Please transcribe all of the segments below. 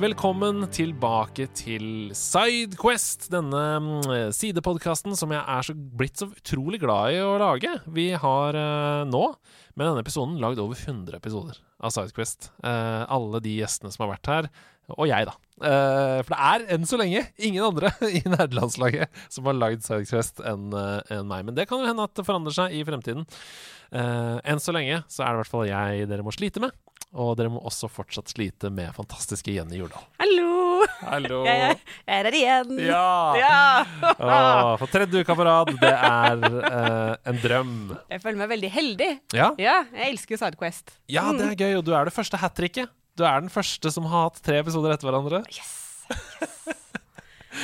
Velkommen tilbake til Sidequest, denne mm, sidepodkasten som jeg er så blitt så utrolig glad i å lage. Vi har eh, nå, med denne episoden, lagd over 100 episoder av Sidequest. Eh, alle de gjestene som har vært her, og jeg, da. Eh, for det er enn så lenge ingen andre i nerdelandslaget som har lagd Sidequest enn eh, meg. Men det kan jo hende at det forandrer seg i fremtiden. Eh, enn så lenge så er det i hvert fall jeg dere må slite med. Og dere må også fortsatt slite med fantastiske Jenny Jordal. Hallo! Hallo! Jeg, er- jeg er her igjen. Ja! Ja. Åh, for tredje uka på rad. Det er eh, en drøm. Jeg føler meg veldig heldig. Ja? Ja, jeg elsker Sidequest. ja, det er gøy. Og du er det første hat tricket. Du er den første som har hatt tre episoder etter hverandre. Yes! yes.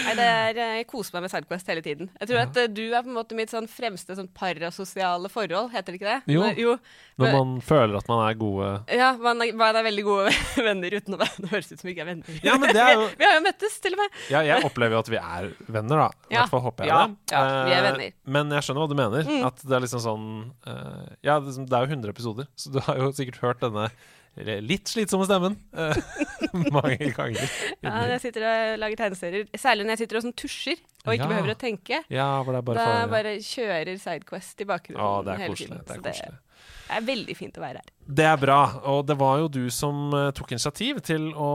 Nei, det er, eh, jeg koser meg med Sidequest hele tiden. Jeg tror at eh, du er på en måte mitt sånn fremste sånn parasosiale forhold, heter det ikke det? Jo. Når- jo. Når man føler at man er gode Ja, man er, man er veldig gode venner uten å være Det høres ut som vi ikke er venner. Ja, men det er jo- vi, vi har jo møttes, til og med. Ja, jeg opplever jo at vi er venner, da. I Ja. hvert fall håper jeg Ja, det. ja, vi er Eh, venner. Mm. Men jeg skjønner hva du mener. At det er liksom sånn eh, Ja, det er jo 100 episoder, så du har jo sikkert hørt denne litt slitsomme stemmen eh, mange ganger. Ja, når jeg sitter og lager tegneserier, særlig når jeg sitter og sånn tusjer og ikke Ja. behøver å tenke. Ja, for det er bare da farlig. bare kjører Sidequest i bakgrunnen Ja, det er hele koselig. tiden. Det er koselig. det er veldig fint å være her. Det er bra, og det var jo du som eh, tok initiativ til å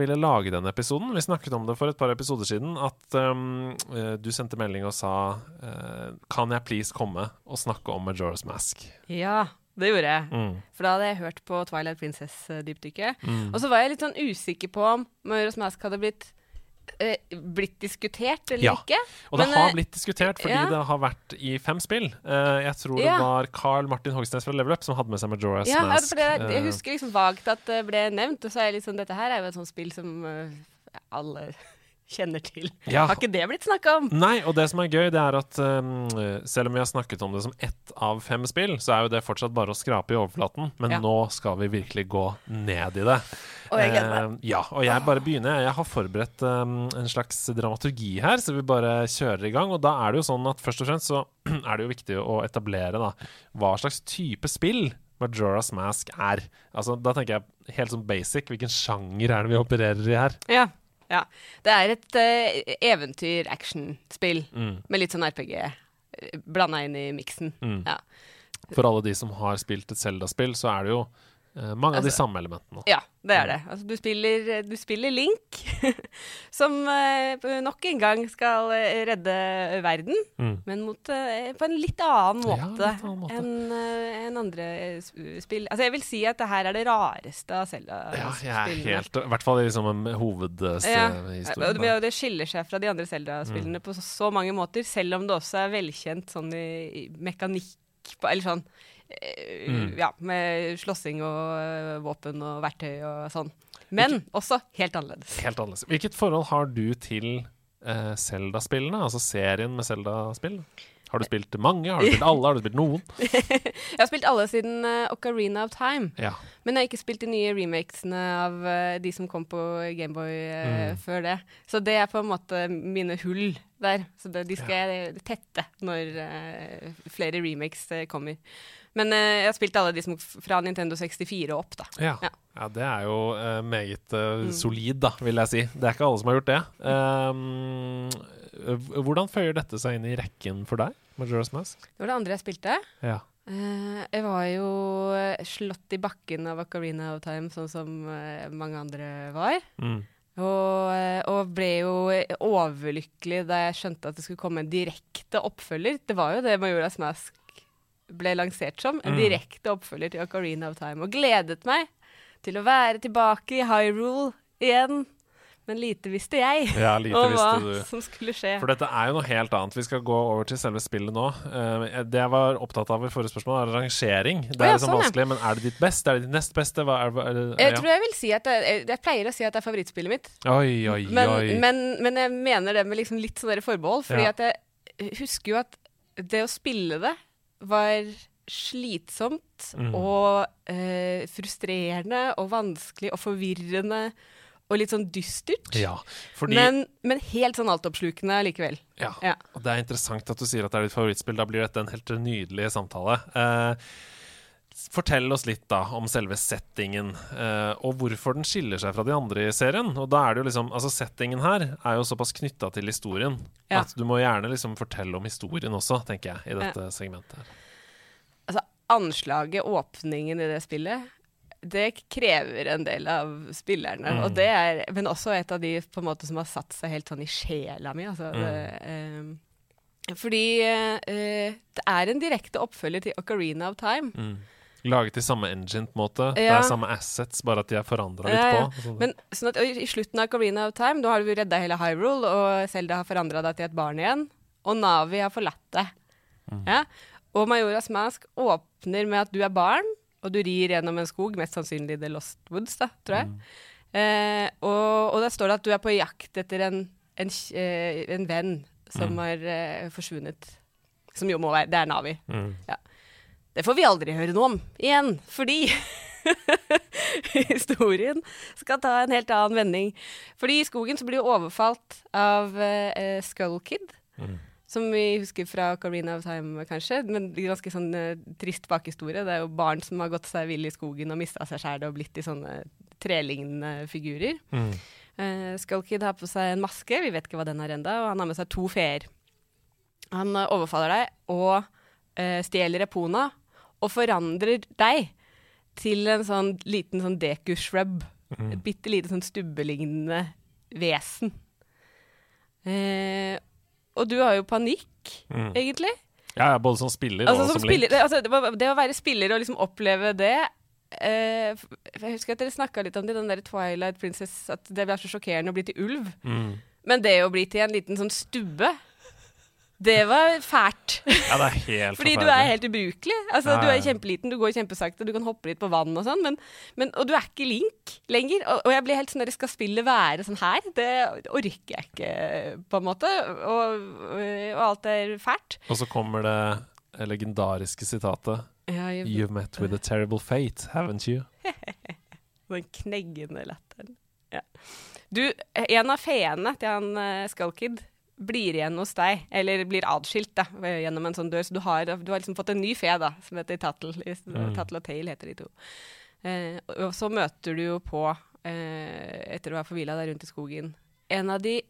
ville lage denne episoden. Vi snakket om det for et par episoder siden, at um, du sendte melding og sa uh, Kan jeg please komme og snakke om Majora's Mask? Ja, det gjorde jeg. Mm. For da hadde jeg hørt på Twilight Princess-dypdykket. Og så var jeg litt sånn usikker på om Majora's Mask hadde blitt, eh, blitt diskutert eller Ja. ikke. Og det Men, har eh, blitt diskutert fordi ja. det har vært i fem spill. Eh, jeg tror Ja. det var Carl Martin Hogsnes fra Level Up som hadde med seg Majora's Ja, ja, Mask. det, jeg Eh, husker liksom vagt at det ble nevnt, og så er jeg sånn Dette her er jo et sånt spill som eh, alle kjenner til. Ja. Har ikke det blitt snakka om? Nei, og det som er gøy, det er at um, selv om vi har snakket om det som ett av fem spill, så er jo det fortsatt bare å skrape i overflaten. Men Ja. nå skal vi virkelig gå ned i det. Og jeg gleder meg. Uh, ja, og jeg bare begynner. Jeg har forberedt um, en slags dramaturgi her, så vi bare kjører i gang. Og da er det jo sånn at først og fremst så er det jo viktig å etablere da hva slags type spill Majora's Mask er. Altså, da tenker jeg helt sånn basic. Hvilken sjanger er det vi opererer i her? Ja. Ja. Det er et uh, eventyr-action-spill Mm. med litt sånn RPG blanda inn i miksen. Mm. Ja. For alle de som har spilt et Zelda-spill, så er det jo eh, mange av de Altså, samme elementene. Ja, det er det. Altså, du, spiller, du spiller Link, som eh, nok en gang skal eh, redde verden, Mm. men mot, eh, på en litt annen måte, ja, måte. enn eh, enn andre eh, spill. Altså, jeg vil si at det her er det rareste av Ja, Zelda-spillene. helt I hvert fall liksom en Ja, hovedhistorien. og det, skiller seg fra de andre Zelda-spillene på så, så mange måter, selv om det også er velkjent sånn i, i mekanikk på, Eller sånn eh, Mm. Ja, med slåssing og eh, våpen og verktøy og sånn. Men også helt annerledes. Helt annerledes. Hvilket forhold har du til eh, Zelda-spillene? Altså serien med Zelda-spill? Har du spilt mange? Har du spilt alle? Har du spilt noen? Jeg har spilt alle siden uh, Ocarina of Time, Ja. men jeg har ikke spilt de nye remakesene av uh, de som kom på Gameboy uh, Mm. før det. Så det er på en måte mine hull der. Så det, de skal jeg tette når eh, flere remakes eh, kommer. Men uh, jeg har spilt alle de som fra Nintendo 64 og opp, da. Ja. Ja. ja, det er jo uh, meget uh, Mm. solid, da, vil jeg si. Det er ikke alle som har gjort det. Um, hvordan føyer dette seg inn i rekken for deg, Majora's Mask? Det var det andre jeg spilte. Ja. Uh, jeg var jo slått i bakken av Ocarina of Time, sånn som uh, mange andre var. Mm. Og, og ble jo overlykkelig da jeg skjønte at det skulle komme en direkte oppfølger. Det var jo det Majora's Mask ble lansert som. En Mm. direkte oppfølger til Ocarina of Time. Og gledet meg til å være tilbake i Hyrule igjen. Men lite visste jeg Ja, lite om hva du. som skulle skje. For dette er jo noe helt annet. Vi skal gå over til selve spillet nå. Eh, det jeg var opptatt av i forrige spørsmål, er rangering. Det er ja, liksom sånn, ja. vanskelig, men er det ditt beste? Er det ditt nest beste? Er, er det, Jeg tror jeg vil si at jeg, jeg pleier å si at det er favorittspillet mitt. Oi, oi, Men, oi. men, men jeg mener det med liksom litt sånn der forbehold. Fordi Ja. at jeg husker jo at det å spille det var slitsomt Mm. og eh, frustrerende og vanskelig og forvirrende og litt sånn dystert. Ja, fordi Men, men helt sånn altoppslukende likevel. ja. Ja. Og det er interessant at du sier at det er ditt favorittspill. Da blir dette en helt nydelig samtale. Eh, fortell oss litt da om selve settingen, eh, og hvorfor den skiller seg fra de andre i serien. Og da er det jo liksom, altså Settingen her er jo såpass knytta til historien Ja. at du må gjerne liksom fortelle om historien også, tenker jeg, i dette segmentet. her. Altså, anslaget, åpningen i det spillet, det krever en del av spillerne. Mm. Og det er, men også et av de på en måte som har satt seg helt sånn i sjela mi. Altså, Mm. det, eh, fordi eh, det er en direkte oppfølger til Ocarina of Time. Mm. Laget i samme engine, på en måte. Det er samme assets, bare at de er forandra litt Ja, ja. på. Sånn. Men sånn at, i, i slutten av Corina of Time, da har du redda hele Hyrule, og Selda har forandra deg til et barn igjen. Og Navi har forlatt deg. Mm. Ja? Og Majoras Mask åpner med at du er barn, og du rir gjennom en skog, mest sannsynlig The Lost Woods, da, tror jeg. Mm. Eh, og, og der står det at du er på jakt etter en, en, eh, en venn som Mm. har eh, forsvunnet. Som jo må være Det er Navi. Mm. Det får vi aldri høre noe om igjen, fordi historien skal ta en helt annen vending. Fordi i skogen så blir hun overfalt av uh, Skull Kid, Mm. som vi husker fra Carina of Time, kanskje. Men ganske sånn uh, trist bakhistorie. Det er jo barn som har gått seg vill i skogen og mista seg sjæl og blitt i sånne trelignende figurer. Mm. Uh, Skullkid har på seg en maske, vi vet ikke hva den har enda, og han har med seg to feer. Han overfaller deg og uh, stjeler Epona, og forandrer deg til en sånn liten sånn deku-shrub. Mm. Et bitte lite sånn stubbelignende vesen. Eh, og du har jo panikk, Mm. egentlig. Ja, både som spiller Altså, og som som spiller, det, altså, det, var- det å være spiller og liksom oppleve det eh, Jeg husker at dere snakka litt om det, den der Twilight Princess, at det var så sjokkerende å bli til ulv. Mm. Men det å bli til en liten sånn stubbe, det var fælt. Ja, det er helt Fordi du er helt ubrukelig. Altså, Ja, Du er kjempeliten, du går kjempesakte, du kan hoppe litt på vann og sånn, men, men, og du er ikke Link lenger. Og, og jeg blir helt sånn der, skal spillet være sånn her? Det orker jeg ikke, på en måte. Og, og alt er fælt. Og så kommer det legendariske sitatet Ja, jeg, You've met with a terrible fate, haven't you? Den kneggende latteren. Ja. Du, en av feene til han uh, Skullkid blir igjen hos deg, eller blir adskilt da, gjennom en sånn dør. Så du har, du har liksom fått en ny fe, da, som heter Tattle. Mm. Tattle og Tail heter de to. Eh, og så møter du jo på, eh, etter å ha forvila deg rundt i skogen, en av de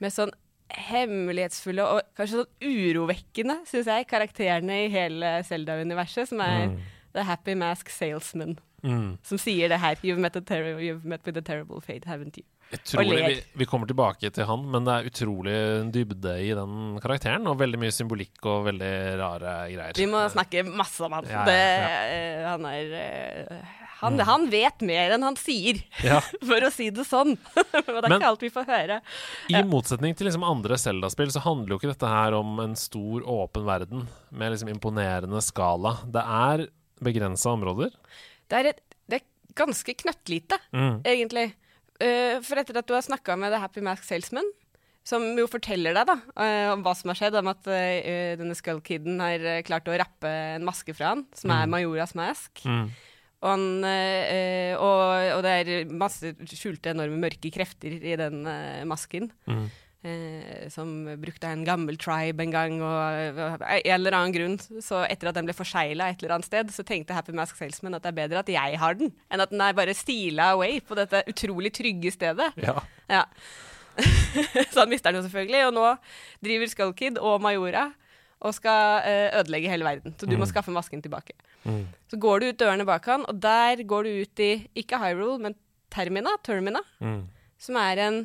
mest sånn hemmelighetsfulle og kanskje sånn urovekkende, syns jeg, karakterene i hele Zelda-universet, som er Mm. The Happy Mask Salesman Mm. som sier det her. You've met, a you've met with a terrible fate, haven't you? Utrolig, ler. vi, vi kommer tilbake til han, men det er utrolig dybde i den karakteren. Og veldig mye symbolikk og veldig rare greier. Vi må snakke masse om han. Ja, ja, det, ja. eh, han er eh, han, Mm. han vet mer enn han sier, for å si det sånn. Og det er Men- ikke alt vi får høre. I motsetning til liksom andre Zelda-spill så handler jo ikke dette her om en stor, åpen verden med liksom imponerende skala. Det er begrensa områder. Det er, et, det er ganske knøttlite, Mm. egentlig. Eh, for etter at du har snakka med The Happy Mask Salesman, som jo forteller deg da, uh, om hva som har skjedd, om at uh, denne Skullkiden har eh, klart å rappe en maske fra han, som er Mm. Majoras Mask. Mm. Og, han, og, og det er masse skjulte, enorme mørke krefter i den masken. Mm. Eh, som brukte en gammel tribe en gang, og og en eller annen grunn, så etter at den ble forsegla et eller annet sted, så tenkte Happy Mask Salesman at det er bedre at jeg har den, enn at den er bare stila away på dette utrolig trygge stedet. Ja. Ja. så han mister den jo selvfølgelig, og nå driver Skullkid og Majora og skal eh, ødelegge hele verden. Så du må skaffe masken tilbake. Så går du ut dørene bak han, og der går du ut i ikke Hyrule, men Termina, Termina Mm. som er en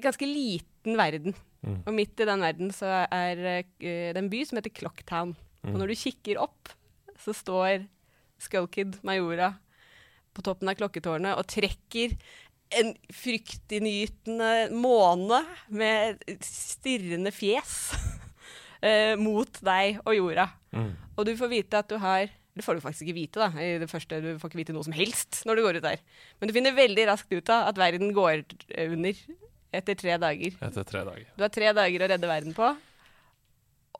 ganske liten verden. Mm. Og midt i den verden så er uh, det en by som heter Clocktown. Mm. Og når du kikker opp, så står Skullkid Majora på toppen av klokketårnet og trekker en fryktinngytende måne med stirrende fjes uh, mot deg og jorda. Mm. Og du får vite at du har Det får du faktisk ikke vite, da. I det første, du får ikke vite noe som helst når du går ut der. Men du finner veldig raskt ut av at verden går under etter tre dager. Etter tre dager. Du har tre dager å redde verden på,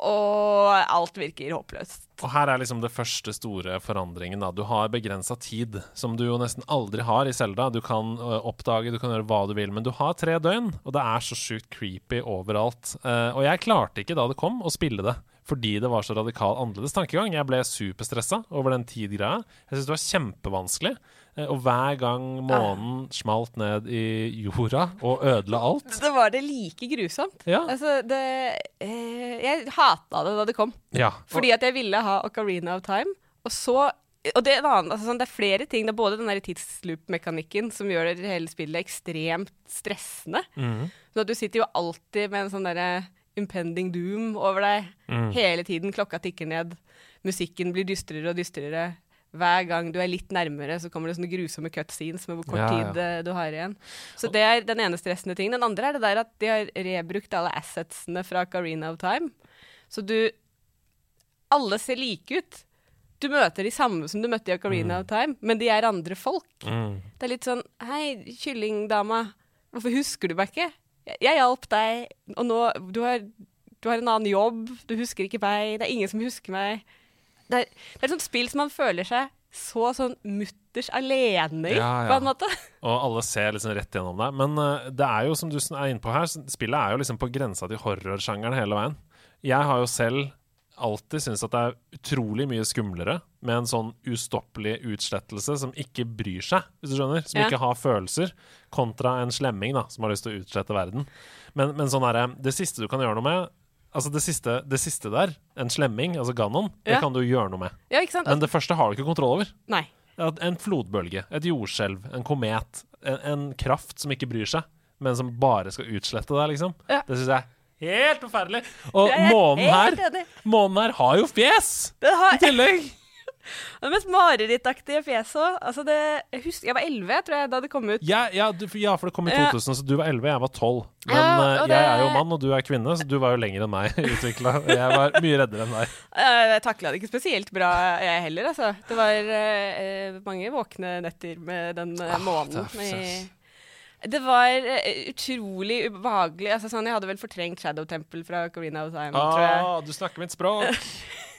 og alt virker håpløst. Og her er liksom det første store forandringen. da Du har begrensa tid, som du jo nesten aldri har i Selda. Du kan oppdage, du kan gjøre hva du vil, men du har tre døgn, og det er så sjukt creepy overalt. Eh, og jeg klarte ikke da det kom, å spille det. Fordi det var så radikal annerledes tankegang. Jeg ble superstressa over den tid-greia. Jeg syntes det var kjempevanskelig. Eh, og hver gang månen smalt ned i jorda og ødela alt Så var det like grusomt. Ja. Altså, det eh, Jeg hata det da det kom. ja. Fordi at jeg ville ha Ocarina of Time. Og så og det en annen, altså sånn, det er flere ting. Det er både den tidsloop-mekanikken som gjør det hele spillet ekstremt stressende. Mm. Så du sitter jo alltid med en sånn derre impending doom over deg Mm. hele tiden. Klokka tikker ned. Musikken blir dystrere og dystrere. Hver gang du er litt nærmere, så kommer det sånne grusomme cutscenes med hvor kort Ja, ja. tid eh, du har igjen. Så det er den ene stressende tingen. Den andre er det der at de har rebrukt alle assetsene fra Carina of Time. Så du Alle ser like ut. Du møter de samme som du møtte i Ocarina of Time, men de er andre folk. Mm. Det er litt sånn Hei, kyllingdama, hvorfor husker du meg ikke? Jeg, hjalp deg, og nå du har, du har en annen jobb, du husker ikke meg, det er ingen som husker meg. Det er, det er et sånt spill som man føler seg så sånn mutters alene i, Ja, ja. på en måte. Og alle ser liksom rett gjennom deg. Men uh, det er jo, som du er inne på her, spillet er jo liksom på grensa til horrorsjangeren hele veien. Jeg har jo selv alltid syntes at det er utrolig mye skumlere med en sånn ustoppelig utslettelse som ikke bryr seg, hvis du skjønner. Som Ja. ikke har følelser, kontra en slemming da, som har lyst til å utslette verden. Men, men sånn derre Det siste du kan gjøre noe med Altså det siste, det siste der, en slemming, altså Ganon, det kan du gjøre noe med. Ja, ikke sant? Men det første har du ikke kontroll over. Nei. En flodbølge, et jordskjelv, en komet. En, en kraft som ikke bryr seg, men som bare skal utslette deg, liksom. Ja. Det syns jeg helt forferdelig. Og månen her. Månen her har jo fjes! Har I tillegg! Det mest marerittaktige fjeset. Altså det Jeg jeg var elleve, tror jeg, da det kom ut. Ja, ja, du, ja, for det kom i Ja. 2000, så du var 11, jeg var 12. Men Ja, eh, og jeg er jo mann, og du er kvinne, så du var jo lenger enn meg utvikla. Jeg var mye reddere enn deg. Jeg takla det ikke spesielt bra, jeg heller, altså. Det var uh, mange våkne netter med den eh, Ah, månen. det Det var utrolig ubehagelig. Altså, sånn, jeg hadde vel fortrengt Shadow Temple fra Corina of Time. Ah, du snakker mitt språk!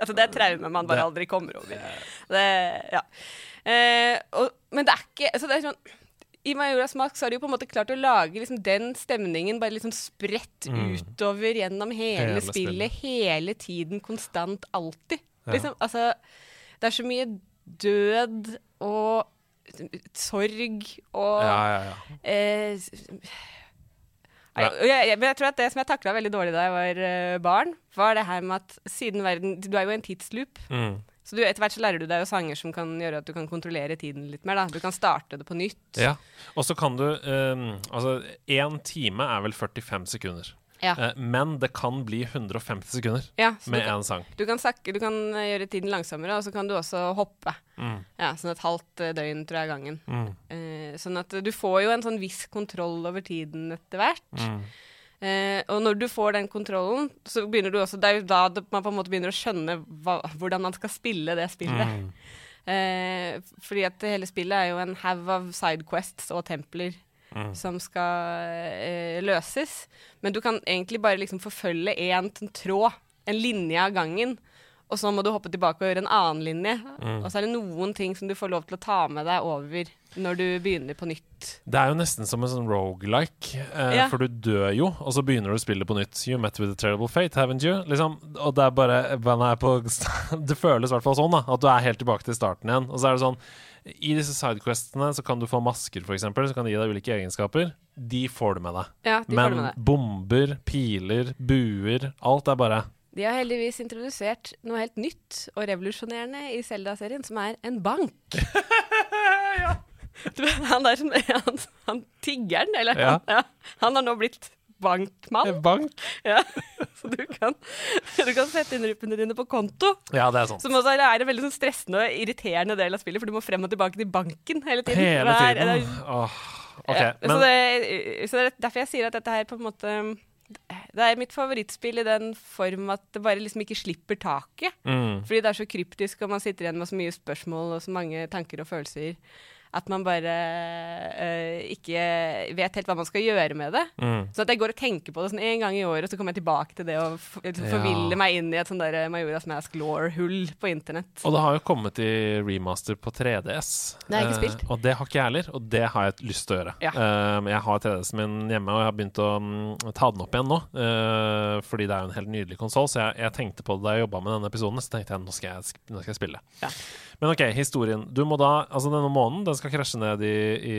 Altså, det er traume man bare aldri kommer over. Det, ja. Eh, og, men det er ikke altså, det er sånn, I Majoras mask har de jo på en måte klart å lage liksom, den stemningen bare liksom spredt Mm. utover gjennom hele, Hele spillet. Hele tiden, konstant, alltid. Liksom, altså, det er så mye død og sorg og Ja, ja, ja. eh, jeg, jeg, jeg tror at det som jeg takla veldig dårlig da jeg var eh, barn, var det her med at siden verden Du er jo i en tidsloop. Mm. Så du, etter hvert så lærer du deg jo sanger som kan gjøre at du kan kontrollere tiden litt mer. da. Du kan starte det på nytt. Ja. Og så kan du um, Altså, én time er vel 45 sekunder. Ja. Eh, men det kan bli 150 sekunder Ja, med én sang. du, kan sakke, du kan eh, gjøre tiden langsommere, og så kan du også hoppe. Mm. Ja, Sånn et halvt eh, døgn, tror jeg, gangen. Mm. Eh, sånn at du får jo en sånn viss kontroll over tiden etter hvert. Mm. Eh, og når du får den kontrollen, så begynner du også Det er jo da man på en måte begynner å skjønne hva, hvordan man skal spille det spillet. Mm. Eh, fordi at hele spillet er jo en haug av sidequests og templer Mm. som skal eh, løses. Men du kan egentlig bare liksom forfølge én tråd, en linje av gangen. Og så må du hoppe tilbake og gjøre en annen linje. Mm. Og så er det noen ting som du får lov til å ta med deg over når du begynner på nytt. Det er jo nesten som en sånn rogelike, eh, Ja. for du dør jo, og så begynner du å spille på nytt. You met with a terrible fate, haven't you? Liksom, og det er bare er på, Det føles i hvert fall sånn, da. At du er helt tilbake til starten igjen. Og så er det sånn I disse sidequestene så kan du få masker, f.eks., så kan de gi deg ulike egenskaper. De får du med deg. Ja, de Men med deg. bomber, piler, buer Alt er bare De har heldigvis introdusert noe helt nytt og revolusjonerende i Zelda-serien, som er en bank. Du, han der som han, han tiggeren, eller Ja. han, ja, han har nå blitt bankmann. Bank? Ja. Så du kan, du kan sette innryppene dine på konto. Ja, det er sånn. Som også er en veldig sånn stressende og irriterende del av spillet, for du må frem og tilbake til banken hele tiden. Hele tiden. det er- Åh, okay, ja, så, det, så det er derfor jeg sier at dette her på en måte Det er mitt favorittspill i den form at det bare liksom ikke slipper taket. mm, Fordi det er så kryptisk, og man sitter igjen med så mye spørsmål og så mange tanker og følelser at man bare eh, ikke vet helt hva man skal gjøre med det. mm. Så at jeg går og tenker på det sånn en gang i året, så kommer jeg tilbake til det og liksom Ja. forviller meg inn i et sånn der Majoras Mask law-hull på internett. Og det har jo kommet i remaster på 3DS. Det har jeg ikke Eh, spilt. og det har ikke jeg heller, og det har jeg lyst til å gjøre. Ja. Eh, jeg har 3DS-en min hjemme, og jeg har begynt å mm, ta den opp igjen nå. eh, fordi det er jo en helt nydelig konsoll, så jeg, jeg tenkte på det da jeg jobba med denne episoden. Så tenkte jeg nå skal jeg, nå skal jeg spille. Ja. Men OK, historien. Du må da, altså Denne månen den skal krasje ned i, i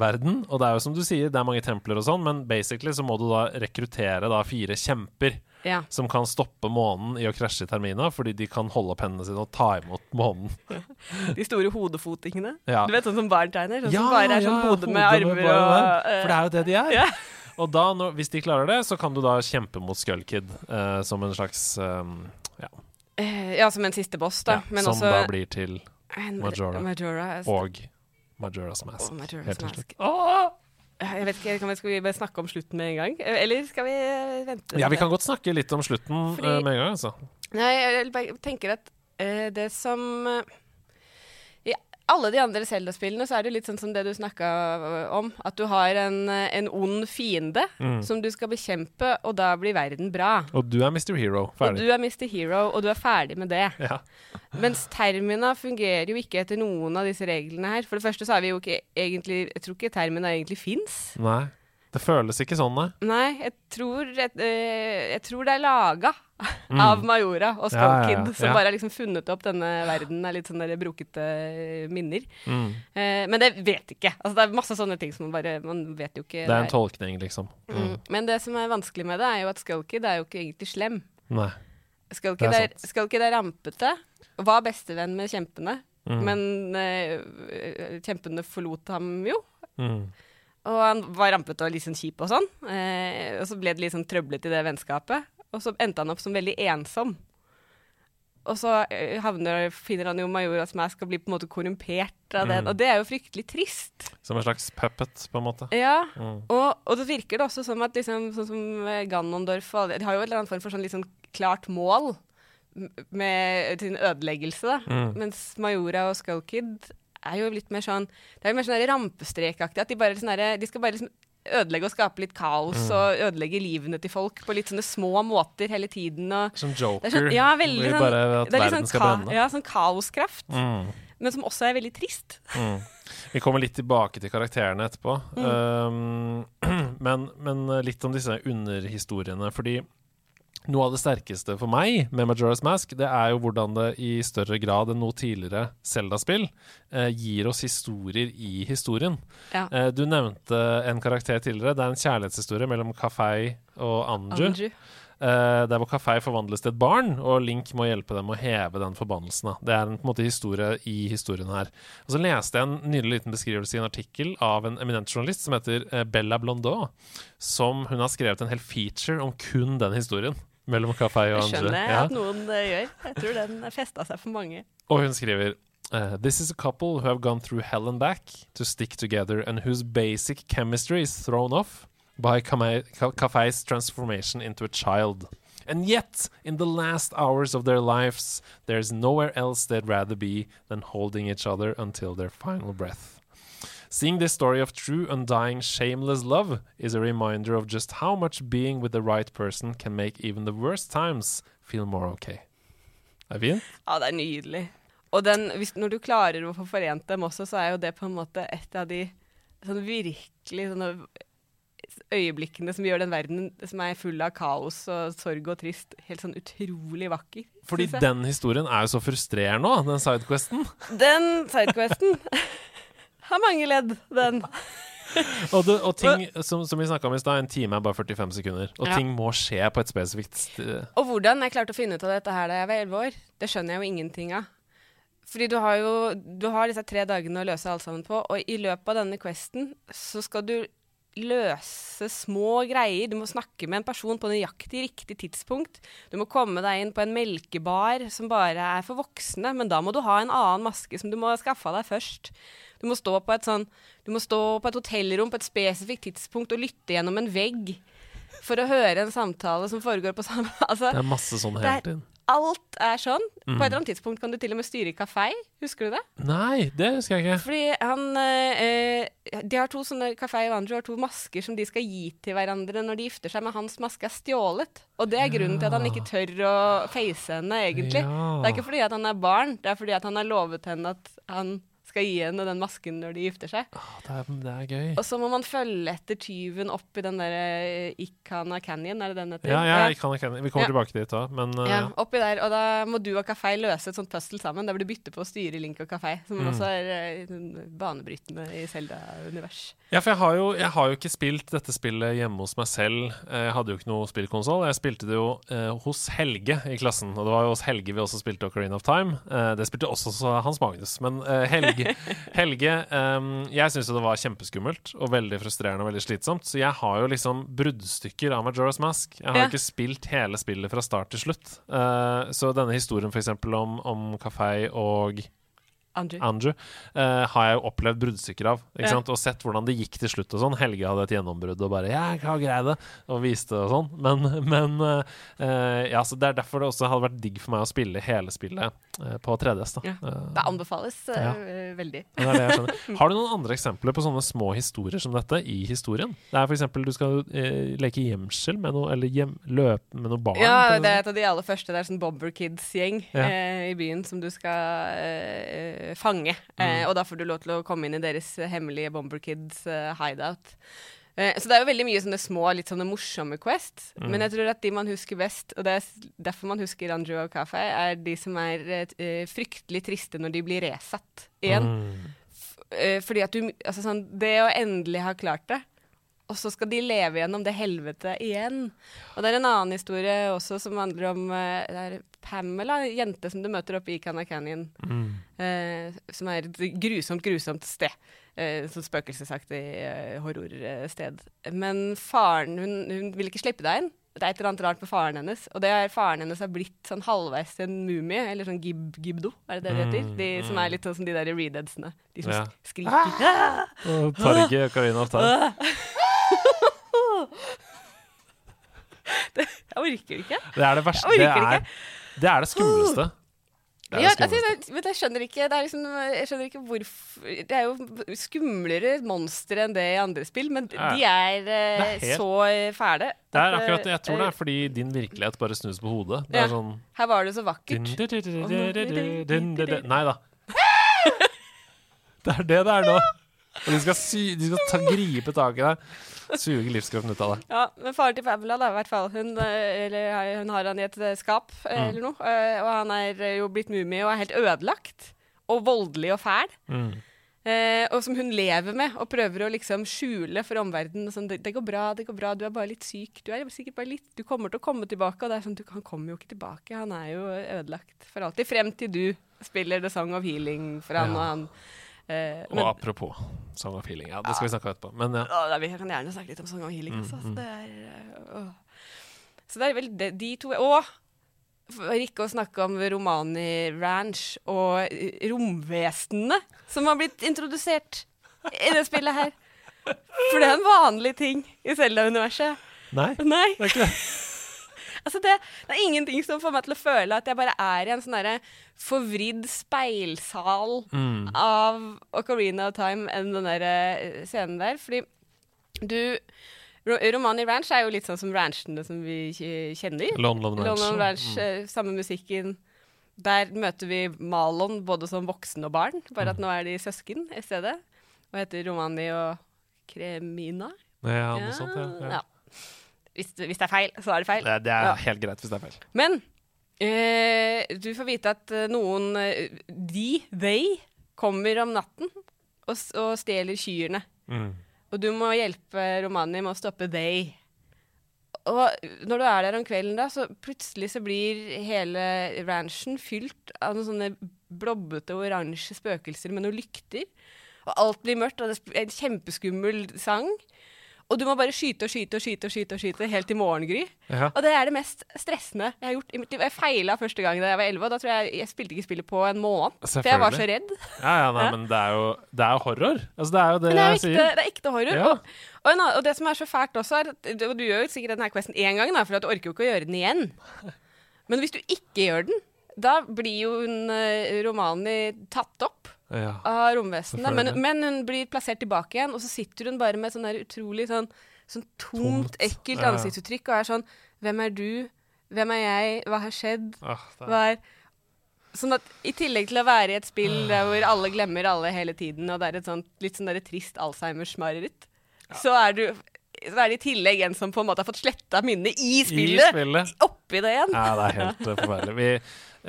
verden. Og det er jo som du sier, det er mange templer og sånn, men basically så må du da rekruttere da fire kjemper Ja. som kan stoppe månen i å krasje i Termina, fordi de kan holde opp hendene sine og ta imot månen. De store hodefotingene. Ja. Du vet sånn som barn tegner? Sånn som bare er sånn hode med armer med og eh, For det er jo det de er. Ja. Og da, når, hvis de klarer det, så kan du da kjempe mot Skullkid uh, som en slags um, ja, eh, Ja, som en siste boss, da. ja, Men Som også da blir til Majora. Majora og Majora's Mask. Og Majora's helt til Mask. slutt. Åh! Jeg vet ikke, vi, Skal vi snakke om slutten med en gang? Eh, Eller skal vi eh, vente? Ja, vi kan godt snakke litt om slutten Fordi- eh, med en gang, altså. Nei, jeg tenker at eh, det som eh, alle de andre Zelda-spillene så er det litt sånn som det du snakka om. At du har en, en ond fiende Mm. som du skal bekjempe, og da blir verden bra. Og du er Mr. Hero. Ferdig. Og du er Mr. Hero, og du er ferdig med det. Ja. Mens Termina fungerer jo ikke etter noen av disse reglene her. For det første så er vi jo ikke egentlig Jeg tror ikke Termina egentlig fins. Det føles ikke sånn, nei. Nei, jeg tror, jeg, eh, jeg tror det er laga Mm. av Majora og Ja, ja, Skullkid, ja. som Ja. bare har liksom funnet opp denne verden av litt sånne brokete minner. Mm. Eh, men det vet ikke. Altså, det er masse sånne ting som man bare Man vet jo ikke. Det er en tolkning, liksom. Mm. Men det som er vanskelig med det, er jo at Skullkid er jo ikke egentlig slem. Nei. Skull Kid er er, er rampete, var bestevenn med kjempene, Mm. men eh, kjempene forlot ham jo. Mm. Og han var rampete og litt sånn kjip og sånn. Eh, og så ble det litt sånn trøblete i det vennskapet. Og så endte han opp som veldig ensom. Og så eh, havner, finner han jo Majoras Mask og blir på en måte korrumpert av den. Mm. Og det er jo fryktelig trist. Som en slags puppet, på en måte. Ja, Mm. og, og det virker det også som at liksom, sånn som eh, Ganondorf og De har jo en eller annen form for sånn sånn klart mål med sin ødeleggelse, da. Mm. Mens Majora og Skullkid er jo litt mer sånn Det er jo mer sånn rampestrekaktig. At de bare sånn De skal bare liksom ødelegge og skape litt kaos Mm. og ødelegge livene til folk på litt sånne små måter hele tiden. Og Som det Joker. er sånn, ja, veldig sånn, bare at det er verden sånn, skal ka brenne. ja, sånn kaoskraft, Mm. men som også er veldig trist. Mm. Vi kommer litt tilbake til karakterene etterpå. Um, men, men litt om disse underhistoriene. Fordi noe av det sterkeste for meg med Majora's Mask, det er jo hvordan det i større grad enn noe tidligere Zelda-spill eh, gir oss historier i historien. Ja. Eh, du nevnte en karakter tidligere. Det er en kjærlighetshistorie mellom Kafei og Anju. Anju. Eh, der hvor Kafei forvandles til et barn, og Link må hjelpe dem å heve den forbannelsen. Da. Det er en på en måte historie i historien her. Og så leste jeg en nydelig liten beskrivelse i en artikkel av en eminent journalist som heter eh, Bella Blondeau, som hun har skrevet en hel feature om kun den historien. Mellom Kafei og andre. Jeg skjønner jeg Ja. at noen uh, gjør. Jeg tror den festa seg for mange. Og hun skriver uh, This is a couple who have gone through hell and back to stick together and whose basic chemistry is thrown off by Kafei's transformation into a child. And yet, in the last hours of their lives, there's nowhere else they'd rather be than holding each other until their final breath. Seeing this story of true, undying, shameless love is a reminder of just how much being with the right person can make even the worst times feel more okay. Er fint? Ja, det er nydelig. Og den, hvis, når du klarer å få forent dem også, så er jo det på en måte et av de sånn virkelig sånne øyeblikkene som gjør den verden som er full av kaos og sorg og trist, helt sånn utrolig vakker. Fordi den historien er jo så frustrerende òg, den sidequesten. Den sidequesten har mange ledd, den. Og, det, og ting som, som vi snakka om i stad, en time er bare 45 sekunder. Og Ja. ting må skje på et spesifikt sted. Og hvordan jeg klarte å finne ut av dette her da jeg var elleve år, det skjønner jeg jo ingenting av. Fordi du har jo du har disse tre dagene å løse alt sammen på, og i løpet av denne questen så skal du løse små greier. Du må snakke med en person på nøyaktig riktig tidspunkt. Du må komme deg inn på en melkebar som bare er for voksne, men da må du ha en annen maske som du må skaffe deg først. Du må stå på et sånn Du må stå på et hotellrom på et spesifikt tidspunkt og lytte gjennom en vegg for å høre en samtale som foregår på samme Altså, Det er masse sånn hele tiden. alt er sånn. På et eller annet tidspunkt kan du til og med styre kafé. Husker du det? Nei, det husker jeg ikke. Fordi han eh, eh, De har to sånne Kafé og Andrew har to masker som de skal gi til hverandre når de gifter seg, men hans maske er stjålet. Og det er grunnen til at han ikke tør å face henne, egentlig. Ja. Det er ikke fordi at han er barn, det er fordi at han har lovet henne at han skal gi henne den masken når de gifter seg. Åh, det, er, det er gøy. Og så må man følge etter tyven opp i den der eh, Ikana Canyon, er det den heter? Ja, ja, Ikana Canyon. Vi kommer Ja. tilbake dit da, men uh, Ja, oppi der. Og da må du og Kafei løse et sånt puzzle sammen, der hvor du bytter på å styre Link og Kafei, som Mm. også er uh, banebrytende i Zelda-univers. Ja, for jeg har, jo, jeg har jo ikke spilt dette spillet hjemme hos meg selv. Eh, Jeg hadde jo ikke noe spillkonsoll. Jeg spilte det jo uh, hos Helge i klassen, og det var jo hos Helge vi også spilte Ocarina of Time. Eh, det spilte også så Hans Magnus, men eh, Helge, Helge um, Jeg syns jo det var kjempeskummelt og veldig frustrerende og veldig slitsomt, så jeg har jo liksom bruddstykker av Majora's Mask. Jeg har jo Ja. ikke spilt hele spillet fra start til slutt. Uh, så denne historien eksempel om, om Kafei og Andrew. Andrew, uh, har jeg jo opplevd bruddstykker av. Ikke Ja. Og sett hvordan det gikk til slutt og sånn. Helge hadde et gjennombrudd og bare 'Jeg har greid det', og viste og sånn. Men, men uh, ja, så det er derfor det også hadde vært digg for meg å spille hele spillet uh, på 3DS. da. Ja. Det anbefales Ja. veldig. det det. Har du noen andre eksempler på sånne små historier som dette i historien? Det er f.eks. du skal leke gjemsel med noe, eller hjem, løpe med noe barn. Ja, det er et av de aller første. Det er sånn Bobber Kids-gjeng Ja. i byen som du skal fange. Mm. Eh, og da får du lov til å komme inn i deres hemmelige Bomber Kids eh, hideout. Eh, så det er jo veldig mye sånne små, litt sånne morsomme Quest. Mm. Men jeg tror at de man husker best, og det er derfor man husker Andrew og Cafe, er de som er uh, fryktelig triste når de blir resatt igjen. Mm. Eh, fordi at du Altså sånn Det å endelig ha klart det, og så skal de leve gjennom det helvete igjen. Og det er en annen historie også som handler om eh, det er Pamela, en jente som du møter oppe i Canna Canyon. Mm. Eh, som er et grusomt, grusomt sted. Eh, sånn spøkelsesaktig eh, horrorsted. Men faren hun, hun vil ikke slippe deg inn. Det er et eller annet rart med faren hennes. Og det er faren hennes har blitt sånn halvveis til en mumie, eller sånn gib, gibdo, er det det det heter? Mm, De som mm. er litt sånn som de der redeadsene. De som Ja. sk- skriker. Og tar ikke Karina of Jeg orker ikke. Det er det verste. Det er, det er det skumleste. Det er Ja, det altså, skumleste. jeg, vet, jeg skjønner ikke det er liksom, Jeg skjønner ikke hvorfor Det er jo skumlere monstre enn det i andre spill, men de er, eh, er helt- så eh, fæle. Det er akkurat. Jeg tror det eh, er fordi din virkelighet bare snus på hodet. Det Ja. er sånn Her var det så vakkert. Nei da. Det er det det er nå. Og de skal, sy de skal ta, gripe tak i deg. Suge livskraften ut av deg. Ja, men faren til Pamela, da, i hvert fall. Hun, eh, eller, hun har han i et eh, skap eh, Mm. eller noe. Og han er jo blitt mumie og er helt ødelagt. Og voldelig og fæl. Mm. Eh, og som hun lever med og prøver å liksom skjule for omverdenen. Sånn, det, 'Det går bra, det går bra, du er bare litt syk. Du er sikkert bare litt Du kommer til å komme tilbake.' Og det er sånn, du, han kommer jo ikke tilbake. Han er jo ødelagt for alltid. Frem til du spiller The Song of Healing for han, Ja. og han eh, Og men, apropos Song of Healing. Ja, det skal vi snakke om etterpå. Men ja. å, Vi kan gjerne snakke litt om Song of Healing. Mm, altså, mm. det er, eh. Så det er vel de, de to Og for ikke å snakke om Romani Ranch og eh, romvesenene som har blitt introdusert i det spillet her. For det er en vanlig ting i Selda-universet. Nei, Nei, det er ikke det. Altså det, det er ingenting som får meg til å føle at jeg bare er i en sånn forvridd speilsal Mm. av Ocarina of Time enn den der eh, scenen der. Fordi du Romani Ranch er jo litt sånn som ranchene som vi kjenner. London Ranch. London Ranch, Mm. eh, samme musikken. Der møter vi Malon både som voksen og barn, bare at Mm. nå er de søsken i stedet. Og heter Romani og Kremina. Ja, noe sånt, ja. ja. Hvis, hvis det er feil, så er det feil. Det, det er Ja. helt greit hvis det er feil. Men eh, du får vite at eh, noen eh, De, they, kommer om natten og, og stjeler kyrne. Mm. og du må hjelpe Romani med å stoppe they. Og når du er der om kvelden, da, så plutselig så blir hele ranchen fylt av noen sånne blobbete, oransje spøkelser med noen lykter. Og alt blir mørkt, og det er en kjempeskummel sang. Og du må bare skyte og skyte og skyte og skyte, og skyte helt til morgengry. Ja. Og det er det mest stressende jeg har gjort i mitt liv. Jeg feila første gang da jeg var 11, og da tror jeg jeg spilte ikke spillet på en måned. For jeg var så redd. Ja, ja, nei, men det er jo, det er horror. Altså, det er jo det, det er jeg ekte, sier. det er ekte horror. Ja. Og, og, og det som er så fælt også, er at du gjør jo sikkert denne questen én gang, da, for du orker jo ikke å gjøre den igjen. Men hvis du ikke gjør den, da blir jo en eh, Romani tatt opp Ja. av romvesenet. Men, men hun blir plassert tilbake igjen, og så sitter hun bare med sånn der utrolig sånn, sånn tomt, Tomt. ekkelt Ja, ja. ansiktsuttrykk og er sånn Hvem er du? Hvem er jeg? Hva har skjedd? Ah, Hva er Sånn at I tillegg til å være i et spill der hvor alle glemmer alle hele tiden, og det er et sånt, litt sånn trist Alzheimers-mareritt, så er du så er det i tillegg en som på en måte har fått sletta minnet i I spillet. spillet. Oppi det igjen. Ja, det er helt uh, forferdelig. Vi,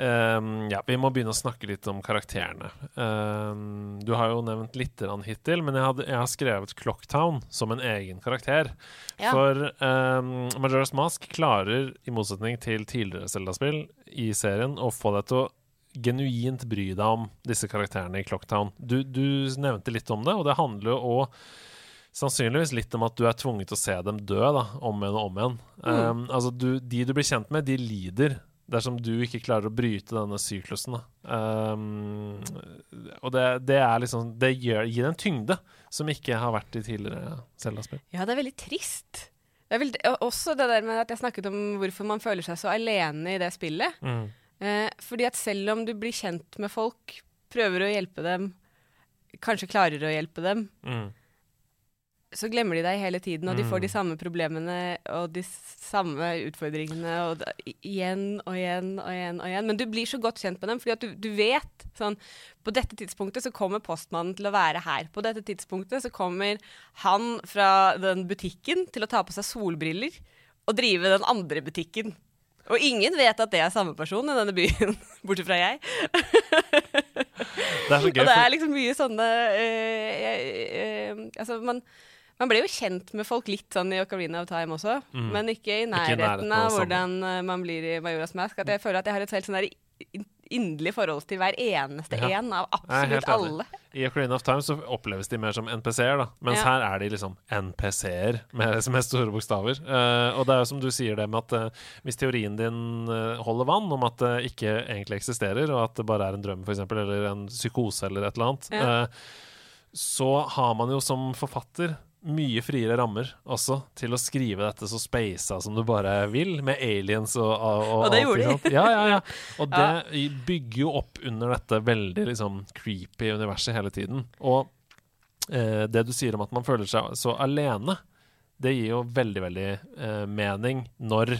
um, ja, vi må begynne å snakke litt om karakterene. Um, du har jo nevnt litt hittil, men jeg, hadde, jeg har skrevet Clocktown som en egen karakter. Ja. For um, Majora's Mask klarer, i motsetning til tidligere Zelda-spill i serien, å få deg til å genuint bry deg om disse karakterene i Clocktown. Du, du nevnte litt om det, og det handler jo òg Sannsynligvis litt om at du er tvunget til å se dem dø da, om igjen og om igjen. Um, altså du, de du blir kjent med, de lider dersom du ikke klarer å bryte denne syklusen. Um, og det, det er liksom Det gjør, gir en tyngde som ikke har vært i tidligere Zelda-spill. Ja, det er veldig trist. Det er veldig, også det der med at jeg snakket om hvorfor man føler seg så alene i det spillet. Mm. Eh, fordi at selv om du blir kjent med folk, prøver å hjelpe dem, kanskje klarer å hjelpe dem, Mm. Så glemmer de deg hele tiden, og de får de Mm. samme problemene og de samme utfordringene og da, igjen og igjen og igjen og igjen. Men du blir så godt kjent med dem, fordi at du, du vet sånn På dette tidspunktet så kommer postmannen til å være her. På dette tidspunktet så kommer han fra den butikken til å ta på seg solbriller og drive den andre butikken. Og ingen vet at det er samme person i denne byen, bortsett fra jeg. Det er så gøy. Og det er liksom mye sånne eh, eh, eh, Altså, man, man ble jo kjent med folk litt sånn i Ocarina of Time også, Mm. men ikke i nærheten, nærheten av hvordan eh, man blir i Majoras Mask. At jeg føler at jeg har et helt sånn der in- inderlig forhold til hver eneste Ja. en av absolutt alle. I Ocarina of Time så oppleves de mer som NPC-er, da. Mens Ja. her er de liksom NPC-er med, med store bokstaver. Uh, og det er jo som du sier det med at uh, hvis teorien din uh, holder vann om at det ikke egentlig eksisterer, og at det bare er en drøm, f.eks., eller en psykose eller et eller annet, Ja. så har man jo som forfatter mye friere rammer også til å skrive dette så speisa som du bare vil, med aliens og, og, og Og det gjorde de. Ja, ja, ja. Og det bygger jo opp under dette veldig liksom creepy universet hele tiden. Og eh, det du sier om at man føler seg så alene, det gir jo veldig, veldig eh, mening når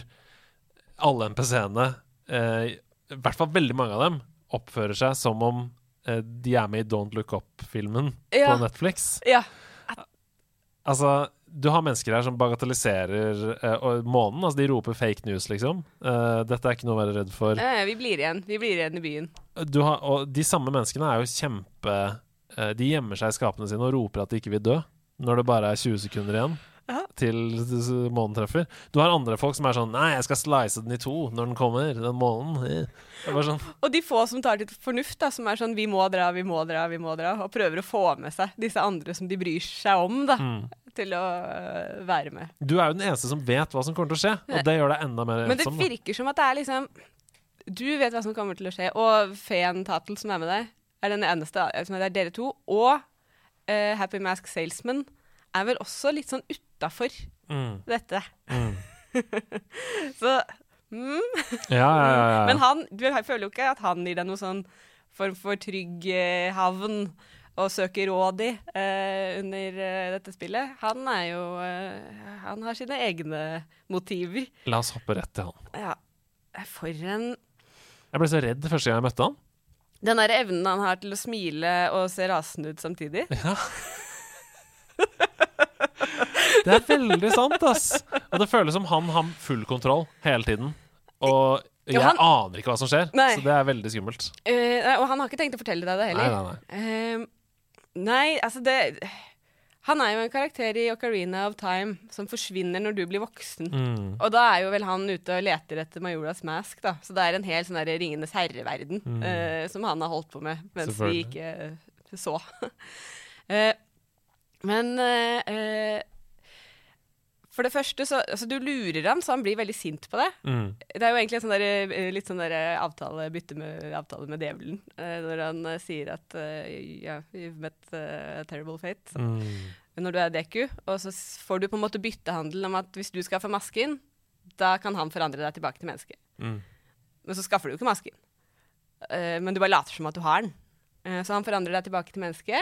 alle NPC-ene, eh, i hvert fall veldig mange av dem, oppfører seg som om eh, de er med i Don't Look Up-filmen Ja. på Netflix. Ja. Altså, du har mennesker her som bagatelliserer uh, månen. Altså, de roper fake news, liksom. Uh, dette er ikke noe å være redd for. Eh, vi blir igjen. Vi blir igjen i byen. Du har, og de samme menneskene er jo kjempe eh, De gjemmer seg i skapene sine og roper at de ikke vil dø, når det bare er 20 sekunder igjen. Til månen treffer. Du har andre folk som er sånn Nei, jeg skal slice den i to når den kommer, den månen. Eh. Sånn Og de få som tar til fornuft, da, som er sånn vi må dra, vi må dra, vi må dra, og prøver å få med seg disse andre som de bryr seg om, da, mm. til å øh, være med. Du er jo den eneste som vet hva som kommer til å skje, og det gjør deg enda mer Men det ensom. virker som at det er liksom Du vet hva som kommer til å skje, og Feen Tatel, som er med deg, er den eneste. Det er dere to. Og uh, Happy Mask Salesman er vel også litt sånn utafor Mm. dette. Mm. Så mm. Ja, ja, ja. Men han, du føler jo ikke at han gir deg noe sånn form for trygg eh, havn å søke råd i eh, under eh, dette spillet. Han er jo eh, Han har sine egne motiver. La oss hoppe rett til han. Ja, for en Jeg ble så redd første gang jeg møtte han. Den derre evnen han har til å smile og se rasende ut samtidig. Ja. Det er veldig sant, ass. Og det føles som han har full kontroll hele tiden. Og jeg han- aner ikke hva som skjer, Nei. så det er veldig skummelt. Uh, nei, og han har ikke tenkt å fortelle deg det heller. nei, nei. Eh, nei, altså det Han er jo en karakter i Ocarina of Time som forsvinner når du blir voksen. Mm. Og da er jo vel han ute og leter etter Majoras Mask, da. Så det er en hel sånn der Ringenes herre-verden Mm. uh, som han har holdt på med mens vi ikke eh, så. Men for det første, så altså, du lurer han, så han blir veldig sint på det. Mm. Det er jo egentlig en sånn der, eh, litt sånn der eh, avtale, bytte med, avtale med djevelen. uh, når han uh, sier at uh, yeah, you've met a terrible fate. Så Mm. når du er Deku, og så får du på en måte byttehandel om at hvis du skal få masken, da kan han forandre deg tilbake til menneske. Mm. Men så skaffer du jo ikke masken. Men du bare later som at du har den. Så han forandrer deg tilbake til menneske,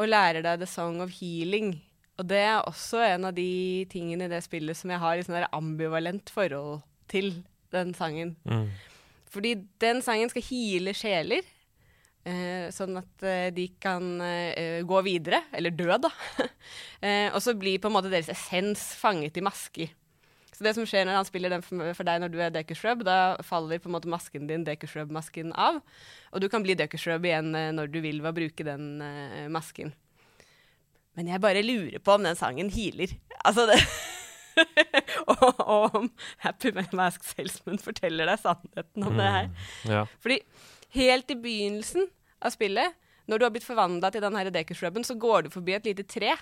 og lærer deg The Song of Healing. Og det er også en av de tingene i det spillet som jeg har i sånn der ambivalent forhold til den sangen. Mm. Fordi den sangen skal hile sjeler, eh, sånn at eh, de kan eh, gå videre, eller dø, da. eh, og så blir på en måte deres essens fanget i masker. Så det som skjer når han spiller den for, deg når du er Deku Shrub, da faller på en måte masken din, Deku Shrub-masken, av. Og du kan bli Deku Shrub igjen eh, når du vil ved å bruke den eh, masken. Men jeg bare lurer på om den sangen healer. Altså det og, og om Happy Mask Salesman forteller deg sannheten om det her. Ja. Fordi helt i begynnelsen av spillet, når du har blitt forvandla til den her så går du forbi et lite tre.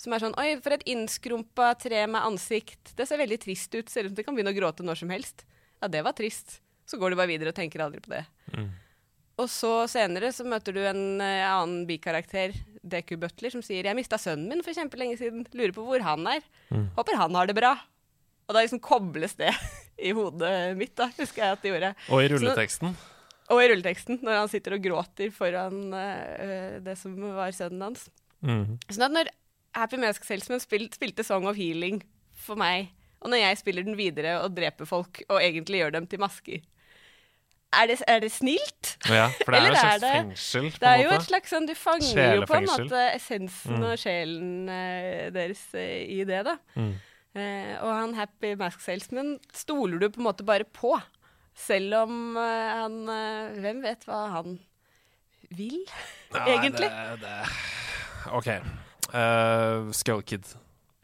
Som er sånn Oi, for et innskrumpa tre med ansikt. Det ser veldig trist ut. Ser ut som det kan begynne å gråte når som helst. Ja, det var trist. Så går du bare videre og tenker aldri på det. Mm. Og så senere så møter du en eh, annen bikarakter, Deku Butler, som sier 'Jeg mista sønnen min for kjempelenge siden. Lurer på hvor han er. Mm. Håper han har det bra'. Og da liksom kobles det i hodet mitt, da, husker jeg at det gjorde. Og i rulleteksten. Og i rulleteksten, når han sitter og gråter foran uh, det som var sønnen hans. Mm. Sånn at når Happy Mask Salesman spil, spilte Song of Healing for meg, og når jeg spiller den videre og dreper folk og egentlig gjør dem til masker Er det, er det snilt? Ja, for det er jo et slags fengsel, Det er jo et slags sånn Du fanger jo på en måte essensen Mm. og sjelen eh, deres eh, i det, da. Mm. Eh, og han Happy Mask Salesman stoler du på en måte bare på. Selv om eh, han eh, Hvem vet hva han vil, Nei, egentlig? Det, det. OK. Uh, Skull Kid.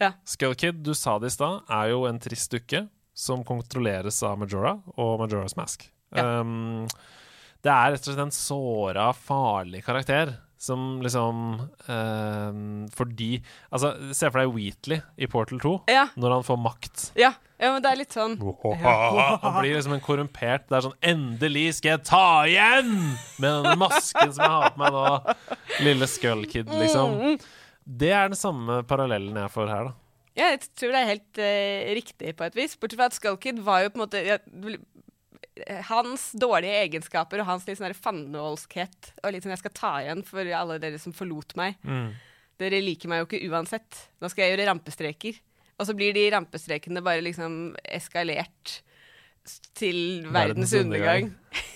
Ja. Skull Kid, du sa det i stad, er jo en trist dukke som kontrolleres av Majora og Majoras Mask. Ja. Um, det er rett og slett en såra, farlig karakter som liksom um, Fordi Altså, se for deg Wheatley i Portal 2, Ja, når han får makt. ja, ja, men det er litt sånn Han blir liksom en korrumpert Det er sånn Endelig skal jeg ta igjen! Med den masken som jeg har på meg nå. Lille Skull Kid, liksom. Det er den samme parallellen jeg får her, da. Ja, jeg tror det er helt uh, riktig på et vis. Bortsett fra at Skull Kid var jo på en måte ja, Hans dårlige egenskaper og hans litt sånn der fandenivoldskhet og litt sånn 'jeg skal ta igjen for alle dere som forlot meg'. Dere liker meg jo ikke uansett. Nå skal jeg gjøre rampestreker. Og så blir de rampestrekene bare liksom eskalert til verdens, Verdens undergang.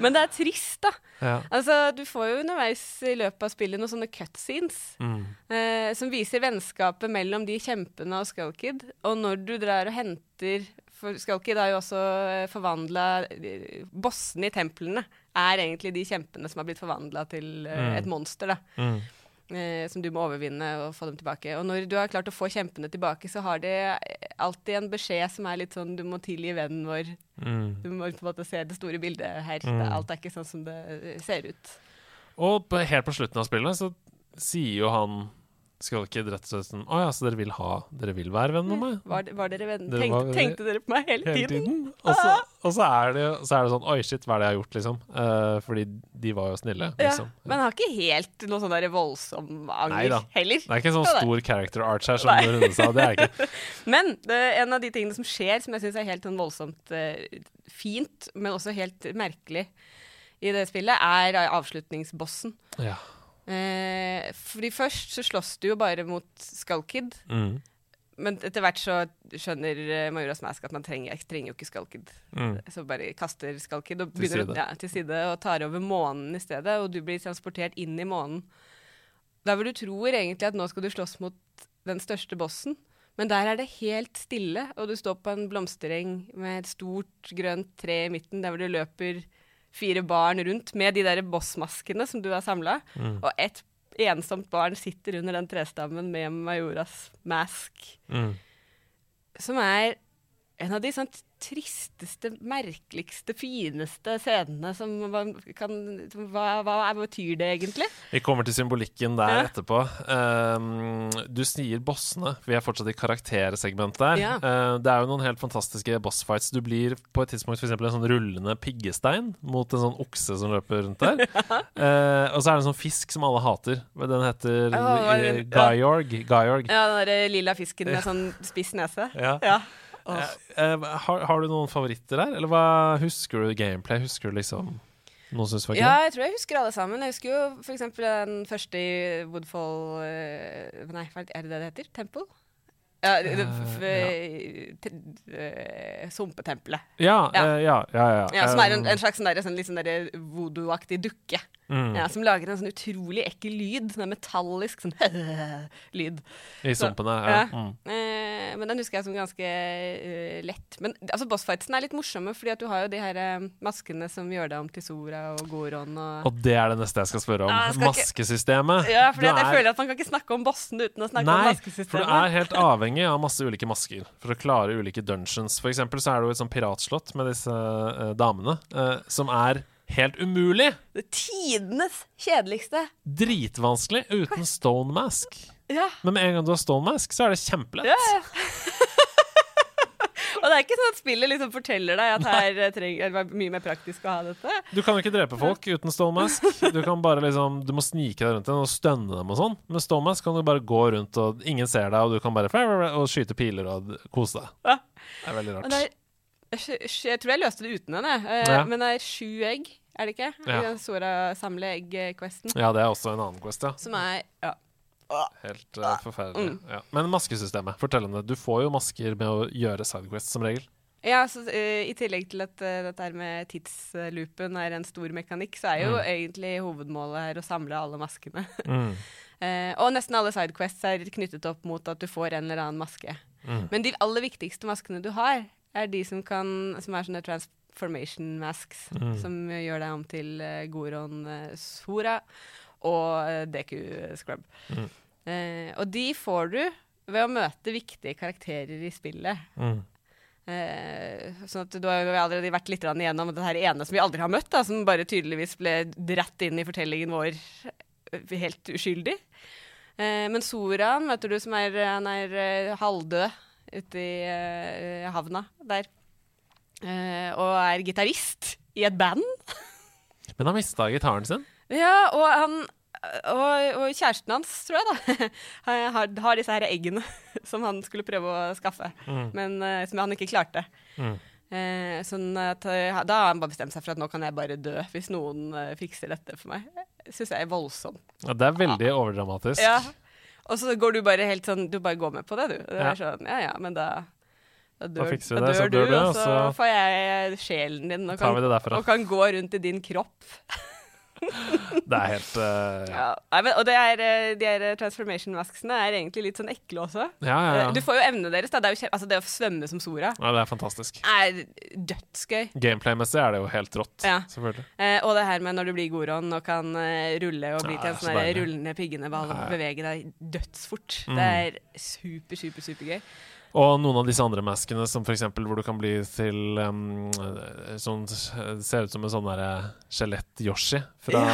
Men det er trist, da. Ja. Altså, du får jo underveis i løpet av spillet noen sånne cutscenes Mm. eh, som viser vennskapet mellom de kjempene og Skullkid. Og når du drar og henter For Skalki har jo også forvandla Bossene i templene er egentlig de kjempene som har blitt forvandla til eh, Mm. et monster. da. Mm. Eh, som du må overvinne og få dem tilbake. Og når du har klart å få kjempene tilbake, så har de alltid en beskjed som er litt sånn Du må tilgi vennen vår. Mm. Du må på en måte se det store bildet her. Mm. Alt er ikke sånn som det eh, ser ut. Og helt på slutten av spillet så sier jo han Skull ikke rett og slett sånn Å ja, så dere vil ha Dere vil være venn med meg? Var, var dere venn? Dere tenkte, var- tenkte dere på meg hele, hele tiden? tiden. Og så, og så, er det, så er det sånn Oi, shit, hva er det jeg har gjort, liksom? Uh, fordi de var jo snille, Ja, liksom. men han har ikke helt noe sånn der voldsom anger heller. Det er ikke en sånn Ja, stor character arch her, som Nei. Rune sa. Det er ikke. Men det, en av de tingene som skjer, som jeg syns er helt sånn voldsomt uh, fint, men også helt merkelig i det spillet, er avslutningsbossen. Ja. Eh, fordi først så slåss du jo bare mot Skullkid, Mm. men etter hvert så skjønner Majora Majoras Mask at man trenger, trenger jo ikke Skullkid. Mm. Så bare kaster Skullkid og Til side. Ja, til side og tar over månen i stedet, og du blir transportert inn i månen. Der hvor du tror egentlig at nå skal du slåss mot den største bossen, men der er det helt stille, og du står på en blomstereng med et stort grønt tre i midten, der hvor du løper fire barn rundt med de der bossmaskene som du har samla, Mm. og ett ensomt barn sitter under den trestammen med Majoras mask, Mm. som er en av de sånn tristeste, merkeligste, fineste scenene som man kan hva, hva betyr det egentlig? Vi kommer til symbolikken der Ja. etterpå. Um, du sier bossene. Vi er fortsatt i karaktersegmentet der. Ja. Uh, det er jo noen helt fantastiske bossfights. Du blir på et tidspunkt eksempel en sånn rullende piggestein mot en sånn okse som løper rundt der. Uh, og så er det en sånn fisk som alle hater. Den heter oh, var uh, det? Gyorg. Gyorg. Ja, den der lilla fisken med sånn spiss nese. Ja. Ja. Åh. Uh, har, har du noen favoritter der, eller hva husker du gameplay? Husker du liksom noe som synes var gøy? Ja, jeg tror jeg husker alle sammen. Jeg husker jo eksempel den første i Woodfall eh, Nei, hva er det det heter? Temple? Ja, eh, Sumpetempelet. Ja, Ja. ja, ja, ja. Ja, som er en, en slags sånn sånn, sånn voodoo-aktig dukke. Mm, Ja, som lager en sånn utrolig ekkel lyd. Sånn metallisk sånn lyd. I sumpene. Ja. ja. Mm. Eh, men den husker jeg som ganske uh, lett. Men altså, bossfightsen er litt morsomme, fordi at du har jo de her uh, maskene som gjør deg om til Sora og Goron og Og det er det neste jeg skal spørre om. Ja, skal ikke- Maskesystemet. Ja, Du jeg er- føler at man kan ikke snakke om bossen uten å snakke om Nei, maskesystemet. for du er helt avhengig av masse ulike masker for å klare ulike dungeons. For eksempel så er det jo et sånn piratslott med disse uh, damene, som er helt umulig. Det tidenes kjedeligste. Dritvanskelig uten stone mask. Ja. Men med en gang du har stone mask, så er det kjempelett. ja, ja. Og det er ikke sånn at spillet liksom forteller deg at her eh, trenger, det er mye mer praktisk å ha dette. Du kan jo ikke drepe folk uten stone mask. Du kan bare liksom Du må snike deg rundt dem og stønne dem og sånn. Med stone mask kan du bare gå rundt, og ingen ser deg, og du kan bare og skyte piler og kose deg. Ja. Det er veldig Og rart. det er, jeg, tror jeg løste det uten henne, eh, Ja. men det er sju egg, er det ikke? Ja. I den Sora samle egg-questen. Ja, det er også en annen quest, ja. Som er ja. Helt uh, forferdelig. Mm. Ja. Men maskesystemet, fortell om det. Du får jo masker med å gjøre sidequest som regel. Ja, så uh, I tillegg til at uh, dette her med tidsloopen er en stor mekanikk, så er jo Mm. egentlig hovedmålet her å samle alle maskene. Mm. Uh, og nesten alle sidequests er knyttet opp mot at du får en eller annen maske. Mm. Men de aller viktigste maskene du har, er de som, kan, som er sånne transformation masks, Mm. som gjør deg om til uh, Goron uh, Sora og uh, Deku Scrub. Mm. Eh, og de får du ved å møte viktige karakterer i spillet. Mm. Eh, sånn at du har vi allerede vært litt igjennom det her ene som vi aldri har møtt, da, som bare tydeligvis ble dratt inn i fortellingen vår eh, helt uskyldig. Eh, men Soran møter du som er, er eh, halvdød ute i uh, havna der. Uh, og er gitarist i et band. Men han mista gitaren sin. Ja, og han og, og kjæresten hans, tror jeg, da, har, har disse her eggene som han skulle prøve å skaffe, Mm. men uh, som han ikke klarte. Mm. Eh, sånn at, da har han bare bestemt seg for at nå kan jeg bare dø hvis noen fikser dette for meg. Syns jeg er voldsomt. Ja, det er veldig overdramatisk. Ja. Og så går du bare helt sånn Du bare går med på det, du. Det er sånn, ja ja, men da da dør, fikser vi da det, så dør du, og så får jeg sjelen din og kan, og kan gå rundt i din kropp. Det er helt uh, ja. Ja. Men, og det er, eh, de her transformation masksene er egentlig litt sånn ekle også. Ja, ja. Eh, Du får jo evnene deres. Det, jo altså, det å svømme som Sora ja, det er fantastisk. er dødsgøy. Gameplay-messig er det jo helt rått. Ja. Selvfølgelig. Eh, og det her med når du blir Goron og kan eh, rulle og bli til en sånn rullende piggende ball og bevege deg dødsfort. Mm. Det er super, super, supergøy. Og noen av disse andre maskene, som for eksempel hvor du kan bli til um, sånn ser ut som en sånn derre skjelett-Yoshi fra,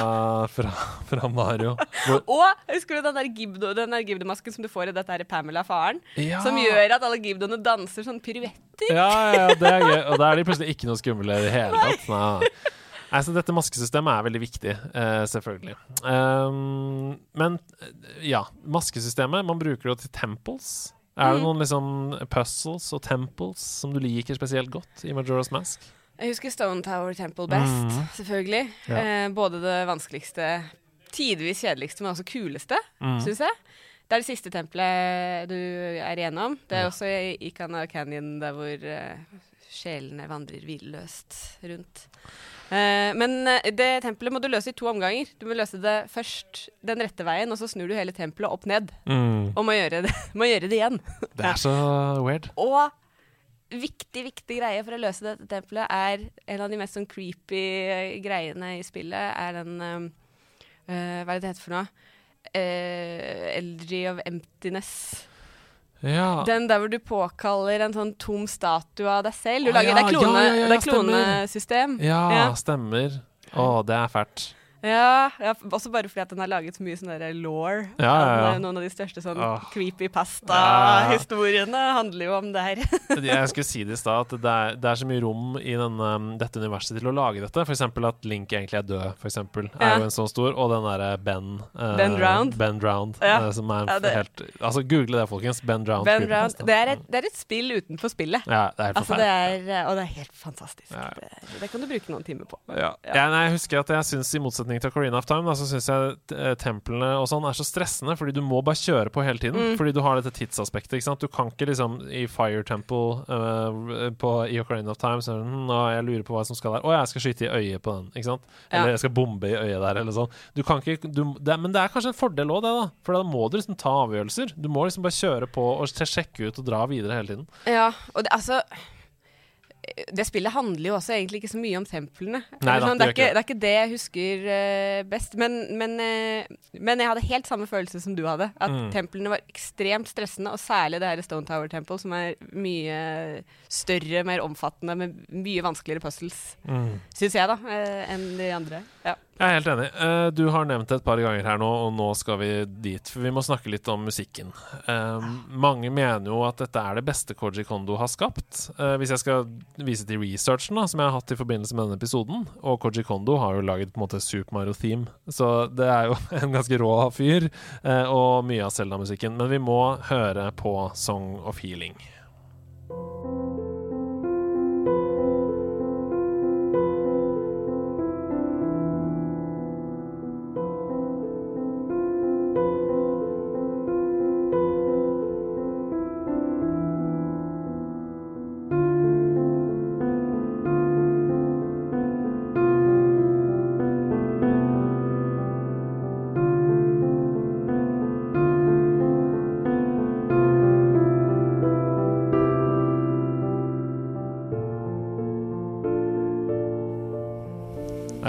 fra, fra Mario. Hvor, Og husker du den der Gibdo, den der Gibdo-masken som du får i dette her Pamela-faren? ja. Som gjør at alle Gibdoene danser sånn piruetter. Ja, ja, det er gøy. Og da er de plutselig ikke noe skumle i det hele tatt. Nei. Nei, så dette maskesystemet er veldig viktig, eh, selvfølgelig. Um, men ja, maskesystemet, man bruker det til temples. Er det Mm. noen liksom puzzles og temples som du liker spesielt godt i Majora's Mask? Jeg husker Stone Tower Temple best, mm. selvfølgelig. Ja. Eh, både det vanskeligste, tidvis kjedeligste, men også kuleste, Mm. syns jeg. Det er det siste tempelet du er igjennom. Det er Ja. også i Ikana Canyon, der hvor uh, sjelene vandrer hvileløst rundt. Eh, men eh, det tempelet må du løse i to omganger. Du må løse det først den rette veien, og så snur du hele tempelet opp ned. Mm. Og må gjøre det, må gjøre det igjen. Det er så weird. Og viktig, viktig greie for å løse dette tempelet er en av de mest sånn creepy eh, greiene i spillet, er den eh, Hva er det det heter for noe? Uh, Eldry of Emptiness. Ja. Den der hvor du påkaller en sånn tom statue av deg selv. Du Ah, lager, ja, det er klonesystem. ja, ja, ja, det er stemmer. klonesystem. ja, Ja. stemmer. Å, det er fælt. Ja, ja, også bare fordi at den har laget så mye sånn law. Ja, ja. Eh, Noen av de største sånn oh. creepy pasta-historiene handler jo om det her. Jeg skulle si det i stad, at det er, det er så mye rom i denne, dette universet til å lage dette. Eksempel at Link egentlig er død, for eksempel, er jo en sånn stor. Og den derre Ben eh, Ben Drowned. Ben Drowned eh, som er det- helt Altså, google det, folkens. Ben Drowned. Ben Drowned. Det, er et, det er et spill utenfor spillet. Ja, det er helt Altså, det er, og det er helt fantastisk. Det, det kan du bruke noen timer på. Ja. Ja. Ja, nei, jeg husker at jeg syns i motsetning til Carina of Time, da, så syns jeg eh, templene og sånn er så stressende, fordi du må bare kjøre på hele tiden. Mm. Fordi du har dette tidsaspektet. ikke sant? Du kan ikke liksom i Fire Temple uh, på, i Ocarina of Time så, hm, nå, Jeg lurer på hva som skal der. Å, jeg skal skyte i øyet på den. ikke sant? Ja. Eller jeg skal bombe i øyet der, eller sånn. Du kan ikke, du, det, men det er kanskje en fordel òg, det, da. For da må du liksom ta avgjørelser. Du må liksom bare kjøre på og sjekke ut og dra videre hele tiden. Ja, og det, altså det spillet handler jo også egentlig ikke så mye om templene. Nei da, sånn, det er ikke det er ikke det jeg husker uh, best. Men, men, uh, men jeg hadde helt samme følelse som du hadde. At Mm. templene var ekstremt stressende, og særlig det her Stone Tower Temple, som er mye større, mer omfattende, med mye vanskeligere puzzles, Mm. syns jeg, da, uh, enn de andre. Ja. Jeg er helt enig. Eh, Du har nevnt det et par ganger her nå, og nå skal vi dit. For vi må snakke litt om musikken. Eh, mange mener jo at dette er det beste Koji Kondo har skapt. Eh, hvis jeg skal vise til researchen da, som jeg har hatt i forbindelse med denne episoden, og Koji Kondo har jo laget på en måte Super Mario Theme, så det er jo en ganske rå fyr, og mye av Zelda-musikken. Men vi må høre på Song of Healing. Det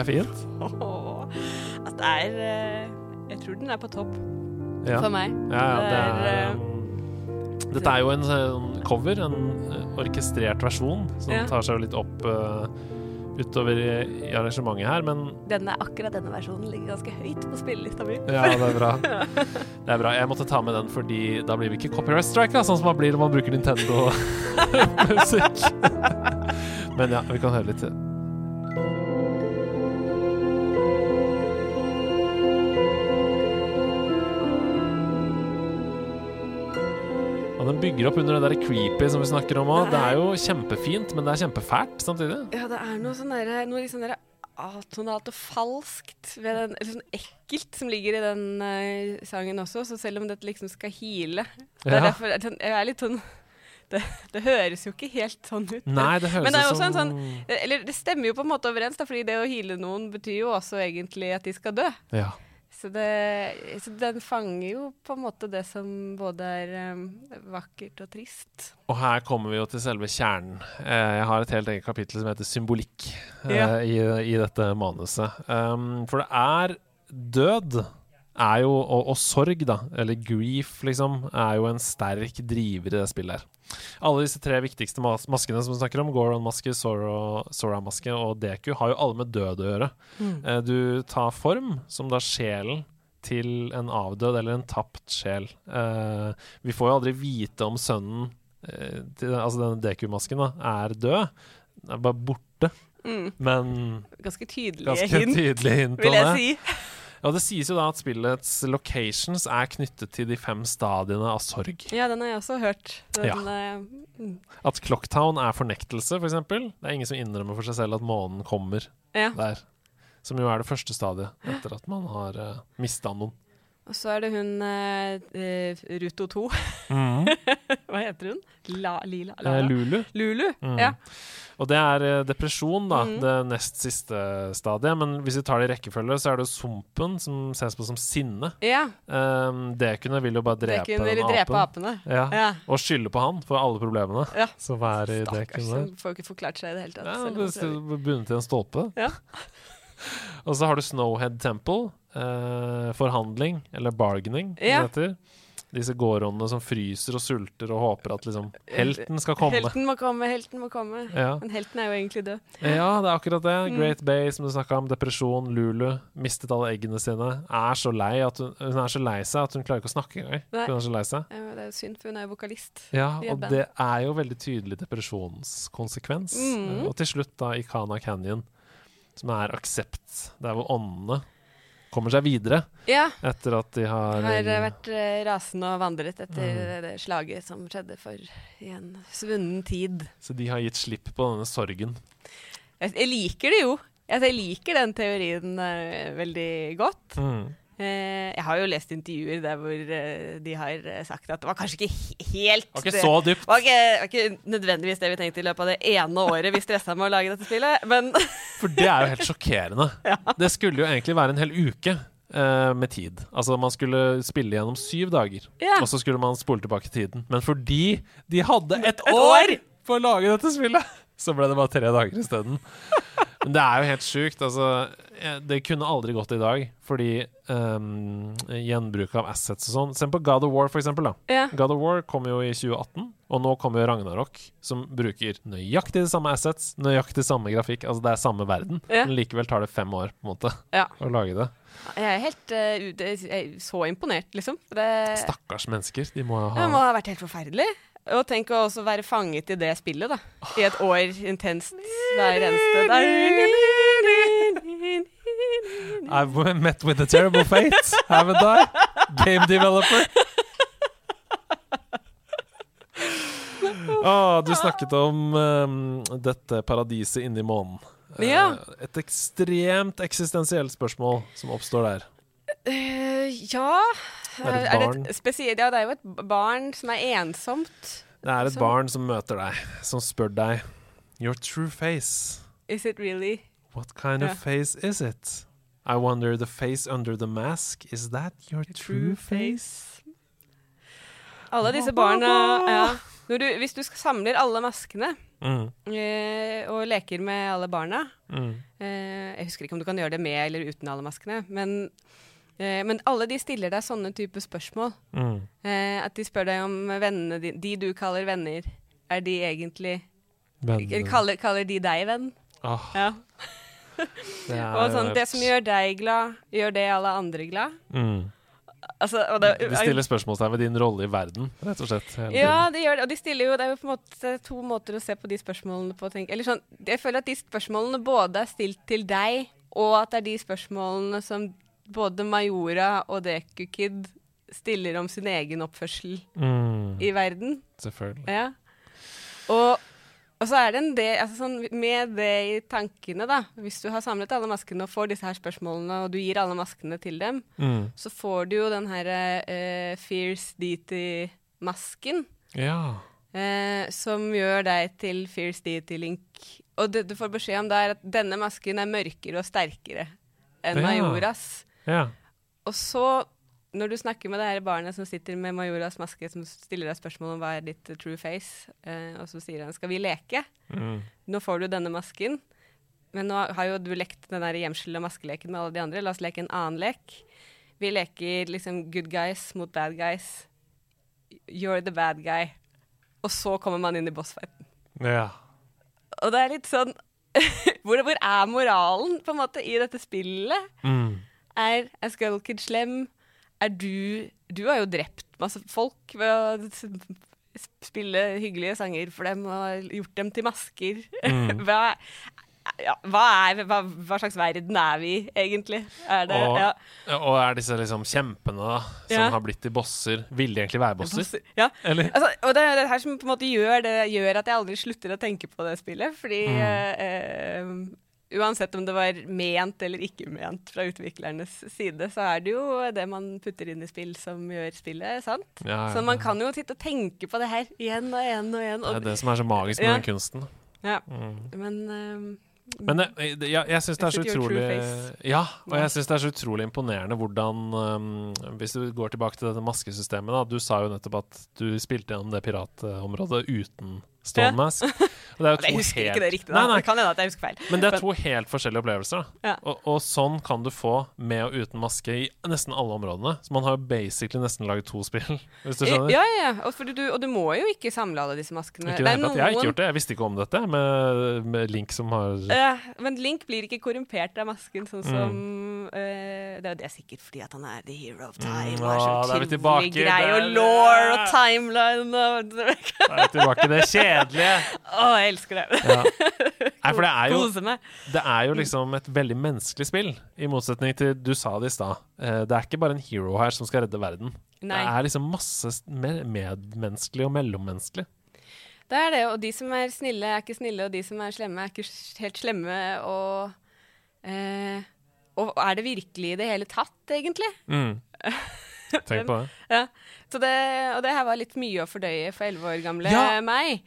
fint. At det er eh, Jeg tror den er på topp Ja. for meg. Ja, ja, det Det er, um, Dette er jo en sånn cover, en uh, orkestrert versjon, som Ja. tar seg litt opp uh, utover i, arrangementet her, men Denne, akkurat denne versjonen ligger ganske høyt på spillelista mi. ja, det er bra. Det er bra. Jeg måtte ta med den fordi da blir vi ikke copyright strika, sånn som man blir når man bruker Nintendo-musikk. men ja, vi kan høre litt til. Den bygger opp under det der creepy som vi snakker om òg. Det er jo kjempefint, men det er kjempefælt samtidig. Ja, det er noe sånn derre Noe liksom derre atonalt og falskt ved den Eller sånn ekkelt som ligger i den uh, sangen også. Så selv om dette liksom skal hile Det er Ja. derfor sånn, Jeg er litt sånn det, det høres jo ikke helt sånn ut. Nei, det høres Men det er jo også en sånn- Eller det stemmer jo på en måte overens, da, fordi det å hile noen betyr jo også egentlig at de skal dø. Ja. Så, det, så den fanger jo på en måte det som både er um, vakkert og trist. Og her kommer vi jo til selve kjernen. Eh, jeg har et helt eget kapittel som heter symbolikk eh, Ja. i, i dette manuset. Um, for det er død er jo, og, og sorg, da, eller grief, liksom, er jo en sterk driver i det spillet her. Alle disse tre viktigste mas maskene som vi snakker om, Goron-maske, Sora- Sora-maske og Deku, har jo alle med død å gjøre. Eh, du tar form, som da sjelen til en avdød eller en tapt sjel. Eh, vi får jo aldri vite om sønnen, eh, til, altså denne Deku-masken, da, er død. Den er bare borte. Mm. Men Ganske tydelige ganske hint, tydelige hint vil jeg si. Og det sies jo da at spillets locations er knyttet til de fem stadiene av sorg. Ja, den har jeg også hørt. Den, Ja. eh, mm. At Clocktown er fornektelse, f.eks. For det er ingen som innrømmer for seg selv at månen kommer ja. der. Som jo er det første stadiet etter at man har uh, mista noen. Og så er det hun eh, eh, Ruto 2. Hva heter hun? La, Lila? Eh? Lulu. Lulu? Mm. Ja. Og det er eh, depresjon, da. Mm. Det nest siste stadiet. Men hvis vi tar det i rekkefølge, så er det sumpen som ses på som sinne. ja. Um, Dekune vil jo bare drepe den apen. drepe apene. Ja. Ja. Og skylde på han for alle problemene Ja. som er i Stakkars, Dekune. hun får ikke forklart seg i det hele tatt. Ja, det bundet til en stolpe. Ja. Og så har du Snowhead Temple. eh, forhandling, eller bargaining, som Ja. det heter. Disse gårdåndene som fryser og sulter og håper at liksom helten skal komme. Helten må komme, helten må komme. Ja. Men helten er jo egentlig død. ja, det er akkurat det. Mm. Great Bay, som du snakka om. Depresjon. Lulu. Mistet alle eggene sine. Er så lei at hun, hun er så lei seg at hun klarer ikke å snakke engang. Hun er så lei seg. Ja, Det er jo synd, for hun er jo vokalist. Ja, og det er jo veldig tydelig depresjonskonsekvens. Mm. Og til slutt da i Kana Canyon, som er aksept, der hvor åndene kommer seg videre Ja, etter at de har har eh, vært eh, rasende og vandret etter Mm. det, slaget som skjedde for i en svunnen tid. Så de har gitt slipp på denne sorgen. Jeg, jeg liker det jo. Altså, jeg liker den teorien eh, veldig godt. Mm. Eh, jeg har jo lest intervjuer der hvor eh, de har eh, sagt at det var kanskje ikke helt Det var ikke så dypt. var ikke, var ikke nødvendigvis det vi tenkte i løpet av det ene året vi stressa med å lage dette spillet, men For det er jo helt sjokkerende. Det skulle jo egentlig være en hel uke eh, med tid. Altså man skulle spille gjennom syv dager, Ja. og så skulle man spole tilbake tiden. Men fordi de hadde et, Et år på å lage dette spillet, så ble det bare tre dager isteden. Men det er jo helt sjukt. Altså, det kunne aldri gått i dag, fordi um, gjenbruk av assets og sånn Se på God of War, for eksempel. Da. ja. God of War kom jo i 2018, og nå kommer jo Ragnarok, som bruker nøyaktig de samme assets, nøyaktig samme grafikk. Altså det er samme verden, Ja. men likevel tar det fem år på en måte Ja. å lage det. Jeg er helt uh, jeg er så imponert, liksom. Det, Stakkars mennesker. De må det må ha ha vært helt forferdelig. Og tenk å også være fanget i det spillet, da. I et år intenst hver eneste dag. I've met with a terrible fate, haven't I? Game developer. Ah, du snakket om um, dette paradiset inni månen. Eh, Ja. Et ekstremt eksistensielt spørsmål som oppstår der. Uh, ja Det er et Er det, spesielt, ja, det er jo et barn som er ensomt. Det er et som... barn som møter deg, som spør deg Your true face. Is it really? What kind yeah. of face is it? I wonder the face under the mask. Is that your true face? Alle disse barna ja. Du, Hvis du samler alle maskene Mm, eh, og leker med alle barna mm, eh, Jeg husker ikke om du kan gjøre det med eller uten alle maskene, men, eh, men alle de stiller deg sånne type spørsmål. mm. Eh, at de spør deg om vennene dine De du kaller venner, er de egentlig kaller, kaller de deg venn? Oh. Ja. Det Og sånn, det som gjør deg glad, gjør det alle andre glad. mm. Altså, det, De stiller spørsmålstegn ved din rolle i verden, rett og slett. Ja, de gjør det. Og de stiller jo Det er jo på en måte to måter å se på de spørsmålene på. Tenk. Eller sånn, jeg føler at de spørsmålene både er stilt til deg, og at det er de spørsmålene som både Majora og Deku Kid stiller om sin egen oppførsel. Mm, i verden. selvfølgelig. Ja. Og, og så er det en del altså sånn, Med det i tankene, da Hvis du har samlet alle maskene og får disse her spørsmålene, og du gir alle maskene til dem, Mm. så får du jo den her uh, Fierce Deity-masken. Ja. Uh, som gjør deg til Fierce Deity Link. Og det du får beskjed om, det er at denne masken er mørkere og sterkere enn Ja. Majoras. ja. Og så, når du snakker med det her barnet som sitter med Majoras maske, som stiller deg spørsmål om hva er ditt eh, true face, eh, og så sier han 'skal vi leke'? Mm. Nå får du denne masken. Men nå har jo du lekt den der gjemsel- og maskeleken med alle de andre. La oss leke en annen lek. Vi leker liksom good guys mot bad guys. You're the bad guy. Og så kommer man inn i bossfighten. ja. Og det er litt sånn hvor, hvor er moralen på en måte i dette spillet? Mm. Er, er Skull Kid slem? Er du Du har jo drept masse folk ved å spille hyggelige sanger for dem og gjort dem til masker. Mm. hva, ja, hva, er, hva, hva slags verden er vi egentlig? Er det Og- ja. Og er disse liksom kjempene da, som Ja. har blitt til bosser, vil de egentlig være bosser? Ja. Eller? Altså, og det er det her som på en måte gjør, det, gjør at jeg aldri slutter å tenke på det spillet. Fordi Mm. eh, eh, uansett om det var ment eller ikke ment fra utviklernes side, så er det jo det man putter inn i spill som gjør spillet sant. Ja, ja, Så man kan jo sitte og tenke på det her igjen og igjen og igjen. Det er det som er så magisk med Ja. den kunsten. ja, Mm. men eh, Men det, det, ja, jeg syns det er så utrolig? Ja, og jeg syns det er så utrolig imponerende hvordan um, Hvis du går tilbake til dette maskesystemet, da. Du sa jo nettopp at du spilte gjennom det piratområdet uten Stone Mask. Og det er Jeg husker helt ikke det riktig, da. Nei, nei, Det kan hende at jeg husker feil. men det er to helt forskjellige opplevelser. Ja. Og, og sånn kan du få med og uten maske i nesten alle områdene. Så man har jo basically nesten laget to spill, hvis du skjønner. Ja, ja. Og, du, og du må jo ikke samle alle disse maskene. Ikke det, det er noen... Jeg har ikke gjort det. Jeg visste ikke om dette med, med Link som har Ja, men Link blir ikke korrumpert av masken, sånn Mm. som eh, Det er det er sikkert fordi at han er the hero of time. Mm, og er sånn tydelig tilbake grei, og law og timeline og Det er tilbake det det kjedelige. Å, jeg elsker det. Ja. Nei, for det er jo Det er jo liksom et veldig menneskelig spill, i motsetning til du sa det i stad. Eh, Det er ikke bare en hero her som skal redde verden. Nei. Det er liksom masse medmenneskelig og mellommenneskelig. Det er det, og de som er snille, er ikke snille, og de som er slemme, er ikke helt slemme, og eh, Og er det virkelig i det hele tatt, egentlig? Mm. Tenk på det. Ja. Så det, og det her var litt mye å fordøye for elleve år gamle Ja. meg,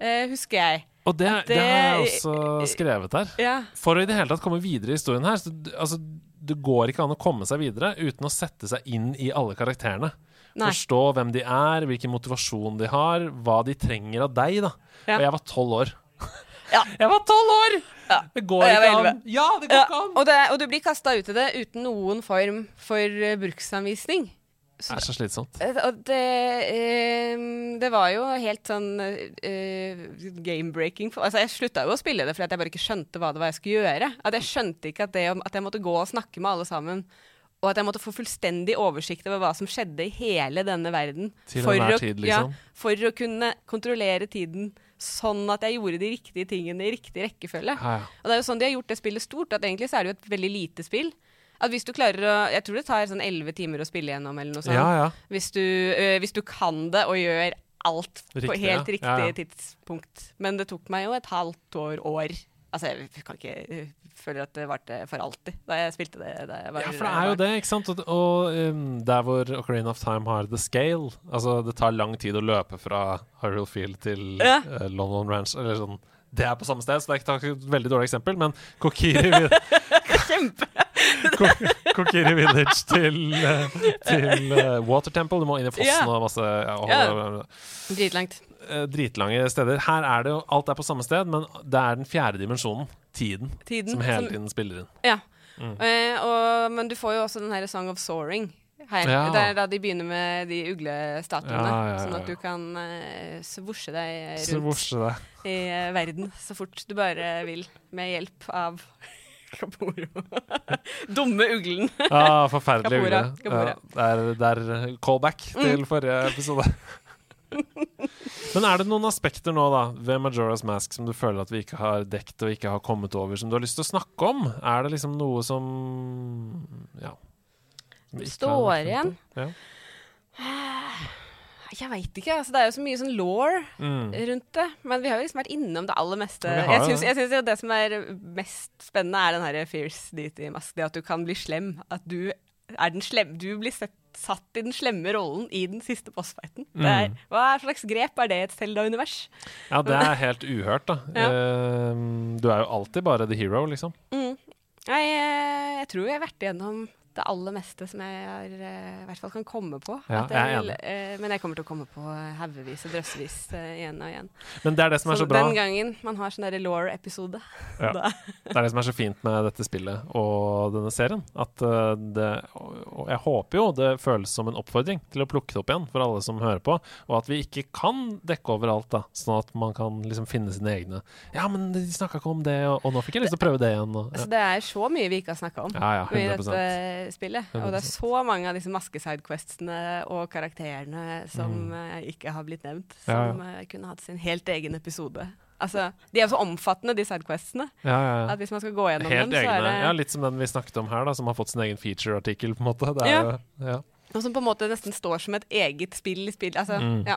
uh, husker jeg. Og det, det, det har jeg også skrevet her. Ja. For å i det hele tatt komme videre i historien her, så altså, det går ikke an å komme seg videre uten å sette seg inn i alle karakterene. Nei. Forstå hvem de er, hvilken motivasjon de har, hva de trenger av deg. da. Ja. Og jeg var tolv år. Ja. Jeg var tolv år! Ja. Det går ikke an. Ja, det går ikke an! og, det, og du blir kasta ut i det uten noen form for eh, bruksanvisning. Det er så slitsomt. Eh, Og det, eh, det var jo helt sånn eh, game-breaking. Altså, jeg slutta jo å spille det fordi jeg bare ikke skjønte hva det var jeg skulle gjøre. At Jeg skjønte ikke at, det, at jeg måtte gå og snakke med alle sammen. Og at jeg måtte få fullstendig oversikt over hva som skjedde i hele denne verden. Til for å- tid, Ja, liksom. for å kunne kontrollere tiden sånn at jeg gjorde de riktige tingene i riktig rekkefølge. Ja, ja. Og det er jo sånn de har gjort det spillet stort, at egentlig så er det jo et veldig lite spill. At hvis du klarer å Jeg tror det tar sånn elleve timer å spille gjennom, eller noe sånt. ja, ja. Hvis, du, øh, hvis du kan det og gjør alt på helt ja. riktig tidspunkt. Men det tok meg jo et halvt år, år. Altså, jeg kan ikke føler at det varte for alltid da jeg spilte det. Jeg var, Ja, for det er jo det, ikke sant? Og, og um, der hvor Ocarina of Time har the scale Altså, det tar lang tid å løpe fra Hyrule Field til Ja. uh, London Ranch, eller sånn Det er på samme sted, så det er ikke et veldig dårlig eksempel, men Kokiri, Kjempe! Ko- Kokiri Village til, eh, til eh, Water Temple. Du må inn i fossen yeah. og masse ja, og, Ja. Dritlangt. eh, dritlange steder. Her er det jo Alt er på samme sted, men det er den fjerde dimensjonen, tiden, Tiden. som hele tiden spiller inn. Ja. Mm. Uh, og, men du får jo også den her Song of Soaring her. Ja. Det er da de begynner med de uglestatuene. Ja, ja, Sånn at du kan uh, svosje deg rundt morsomt deg. i uh, verden så fort du bare vil, med hjelp av Kaporo. Dumme uglen. Ah, forferdelig ugle. Ja, det, er, callback til forrige episode. Men er det noen aspekter nå da ved Majora's Mask som du føler at vi ikke har dekt og ikke har kommet over, som du har lyst til å snakke om? Er det liksom noe som Ja. som har Står igjen? Ja. Jeg veit ikke. Altså, det er jo så mye sånn law Mm. rundt det. Men vi har jo liksom vært innom det aller meste. Jeg syns, jeg syns jo det som er mest spennende, er den her fierce deity mask. Det at du kan bli slem. At du er den slem. Du blir sett, satt i den slemme rollen i den siste bossfighten. Det Mm. hva slags grep er det i et Selda-univers? ja, det er helt uhørt, da. Ja. Eh, du er jo alltid bare the hero, liksom. Mm. Jeg, eh, jeg tror jeg har vært igjennom det aller meste som jeg har, uh, i hvert fall kan komme på. Ja, jeg vil, uh, men jeg kommer til å komme på haugevis og drøssevis uh, igjen og igjen. Men det er det som er Så så bra. den gangen man har sånn law-episode Ja. Det er det som er så fint med dette spillet og denne serien. At eh, det Og jeg håper jo det føles som en oppfordring til å plukke det opp igjen for alle som hører på, og at vi ikke kan dekke over alt, da, sånn at man kan liksom finne sine egne Ja, men de snakka ikke om det, og, og nå fikk jeg lyst til å prøve det igjen. Og, Altså, det er så mye vi ikke har snakka om ja, ja, 100 dette spillet. Og det er så mange av disse maske-sidequestene og karakterene som Mm. eh, ikke har blitt nevnt, Ja, som eh, kunne hatt sin helt egen episode. Altså, De er så omfattende, de sidequestene, Ja, ja, ja. at hvis man skal gå gjennom Helt dem, så egne. er det Ja, litt som den vi snakket om her, da, som har fått sin egen feature-artikkel, på en måte. Det Ja. jo, ja. Noe som på en måte nesten står som et eget spill i spill. Altså, Mm. ja.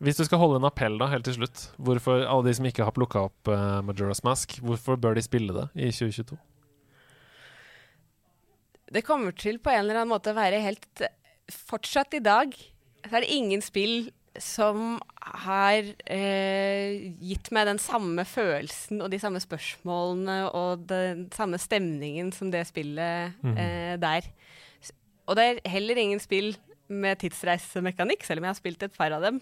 Hvis du skal holde en appell da, helt til slutt, hvorfor alle de som ikke har plukka opp uh, Majora's Mask, hvorfor bør de spille det i 2022? Det kommer til på en eller annen måte å være helt Fortsatt i dag så er det ingen spill som har eh, gitt meg den samme følelsen og de samme spørsmålene og den samme stemningen som det spillet Mhm. eh, der. Og det er heller ingen spill med tidsreisemekanikk, selv om jeg har spilt et par av dem,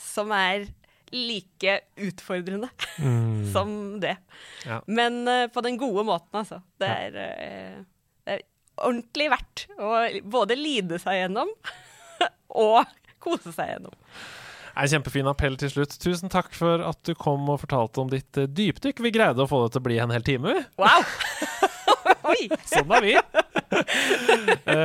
som er like utfordrende Mm. som det. Ja. Men eh, på den gode måten, altså. Det er, eh, det er ordentlig verdt å både lide seg gjennom og kose seg gjennom. En kjempefin appell til slutt. Tusen takk for at du kom og fortalte om ditt eh, dypdykk. Vi greide å få det til å bli en hel time, vi. Wow! Sånn er vi.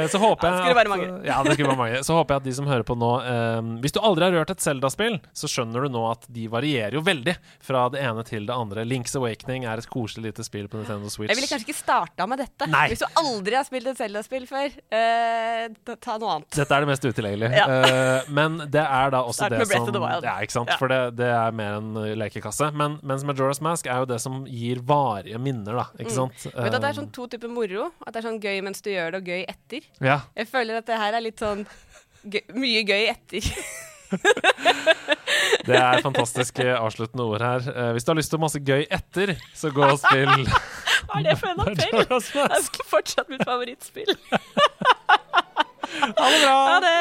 Eh, Så håper jeg skulle være at- Ja, det skulle være mange. Så håper jeg at de som hører på nå um, Hvis du aldri har rørt et Zelda-spill, så skjønner du nå at de varierer jo veldig fra det ene til det andre. Links Awakening er et koselig lite spill på Nintendo Switch. Jeg ville kanskje ikke starta med dette. Nei. Hvis du aldri har spilt et Zelda-spill før, uh, ta- noe annet. Dette er det mest utilgjengelige. Ja. Uh, men det er da også Start det som. Ja, ikke sant? Ja. For det, det er mer en lekekasse. Men, mens Majora's Mask er jo det som gir varige minner, da. Ikke sant? Mm. Vet du at det er Eh, sånn to typer moro? At det er sånn gøy mens du gjør det, og gøy etter? Ja. Jeg føler at det her er litt sånn gøy, mye gøy etter. Det er fantastiske avsluttende ord her. Eh, hvis du har lyst til masse gøy etter, så gå og spill Hva er det for en appell? Det er fortsatt mitt favorittspill. Ha det bra! Ha det!